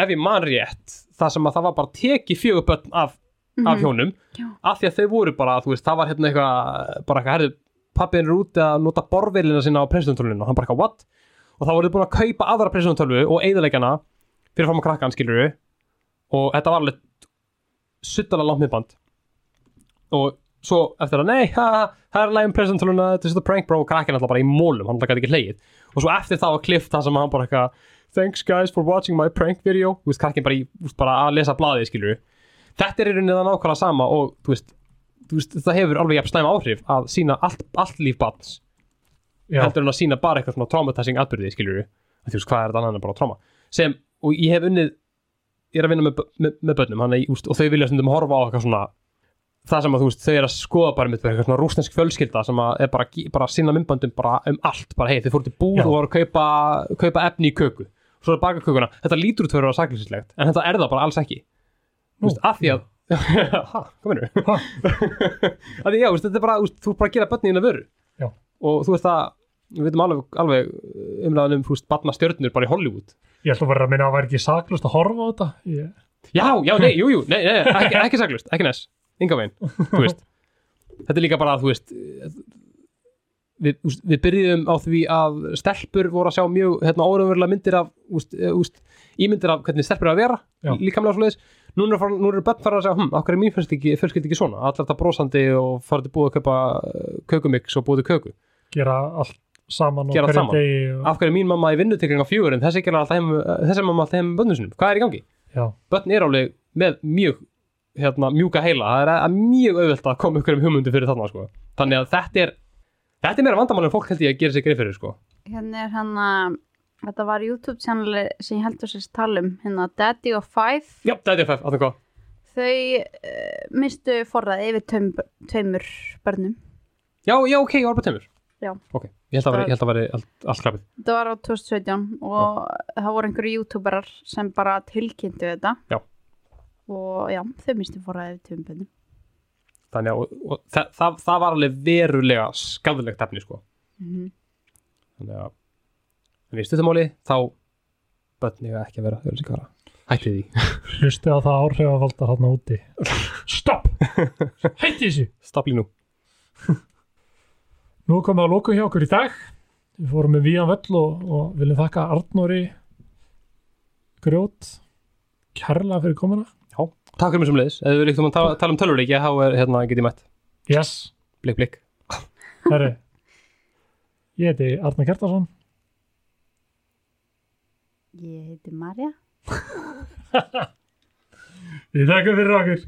ef ég man rétt það sem að það var bara tekið fjögur börn af, af hjónum Já. af því að þau voru bara, þú veist, það var hérna eitthvað bara eitthvað, herðu, pappiðin er úti að nota borveilina sína á presidenttöluninu og hann bara eitthvað, what? og þá voru þau búin að kaupa aðra presidenttölvu og eigðarleikana fyrir að krakkan, skilur við og þetta var alveg suttalega langt miðband og svo eftir að, nei, það er lægum presidenttöluna, þetta er svona prank bro og krakkin alltaf bara í mólum, hann gæti ekki hlegið. Og svo eftir það var klift það sem hann bara eitthvað thanks guys for watching my prank video. Þú veist, krakkin bara, í, veist, bara að lesa blaðið, skilur þetta er í rauninni það nákvæmlega sama og þú veist, þú veist, það hefur alveg jafn slæm áhrif að sína allt, allt líf barns. Heldur en að sína bara eitthvað svona traumatizing atbyrði, skilur þú veist, hvað er þetta annað en bara trauma? Sem, og ég hef unnið ég er að vinna með, með, með börnum hann, og þau vilja stundum horfa á eitthvað svona það sem að þú veist, þau er að skoða bara með eitthvað svona rúsnesk fjölskylda sem að er bara, bara að sinna myndbandum bara um allt, bara hei, þau fóru til búð Já. og voru að kaupa, kaupa efni í köku. Svo er baka kökuna, þetta lítur út fyrir að saklislegt en þetta er það bara alls ekki. Þú veist, af því að ha, hvað mennur? Ha? af því já, veist, þetta er bara, veist, þú er bara að gera börnin að vöru. Já. og þú veist að við veitum alveg, alveg umræðan um, þú veist, barna stjörnur bara í Hollywood. Ég ætla bara að minna að það væri ekki saklust að horfa á þetta. Ég, Já, já, nei, jú, jú, nei, nei, ekki, ekki saklust, ekki næs, ynga veginn, þú veist. Þetta er líka bara, þú veist, við, úst, við byrjuðum á því að stelpur voru að sjá mjög, hérna, óraunverulega myndir af, úst, úst, ímyndir af hvernig stelpur eru að vera, líkamlega svo leiðis. Nú eru, börn fara að segja, hm, okkur er mín fjölskyldi ekki, svona, allar þetta brosandi og fara til búið að kaupa uh, kökumix og búið til köku. gera allt saman og saman. degi og, Af hverju er mín mamma í vinnutekring á fjögur en þessi, þessi mamma alltaf heim með börnum sinum, hvað er í gangi? já, börn er alveg með mjög hérna, mjúka heila, það er að mjög auðvelt að koma ykkur um hugmyndu fyrir þarna sko. þannig að þetta er þetta er meira vandamál en fólk held ég að gera sér greið fyrir sko. Hérna er hann að þetta var YouTube channel sem ég heldur sér tala um hérna Daddy of Five já, þetta er fæf, aðeins hvað þau uh, mistu forræði yfir tveim, tveimur börnum já, já, ok, ég var bara tveimur Já. ok, ég held að veri, ég held að veri allt, allt krafið þetta var á 2017 og það voru einhverju youtuberar sem bara tilkynntu þetta Já. Og já, þau mistu forræði yfir tveim börnum þannig að og, og, það, það, það var alveg verulega skadulegt efni sko. mm þannig að en í stuttumáli þá börn eiga ekki að vera auðvitað hætti því, hlusti á það áhrif að valda hann úti. Stopp, hætti þessu! Stapli nú Nú komum við að lóku hjá okkur í dag. Við fórum með vían völl og, og viljum þakka Arnóri Grjót kærlega fyrir komuna. Takk fyrir mig sem leiðis, ef við líktum að tala, tala um tölvuleiki þá er hérna getið mætt, Yes, blik blik herri. Ég heiti Arnar Kjartarsson. Ég heiti Marja Við þakka fyrir okkur.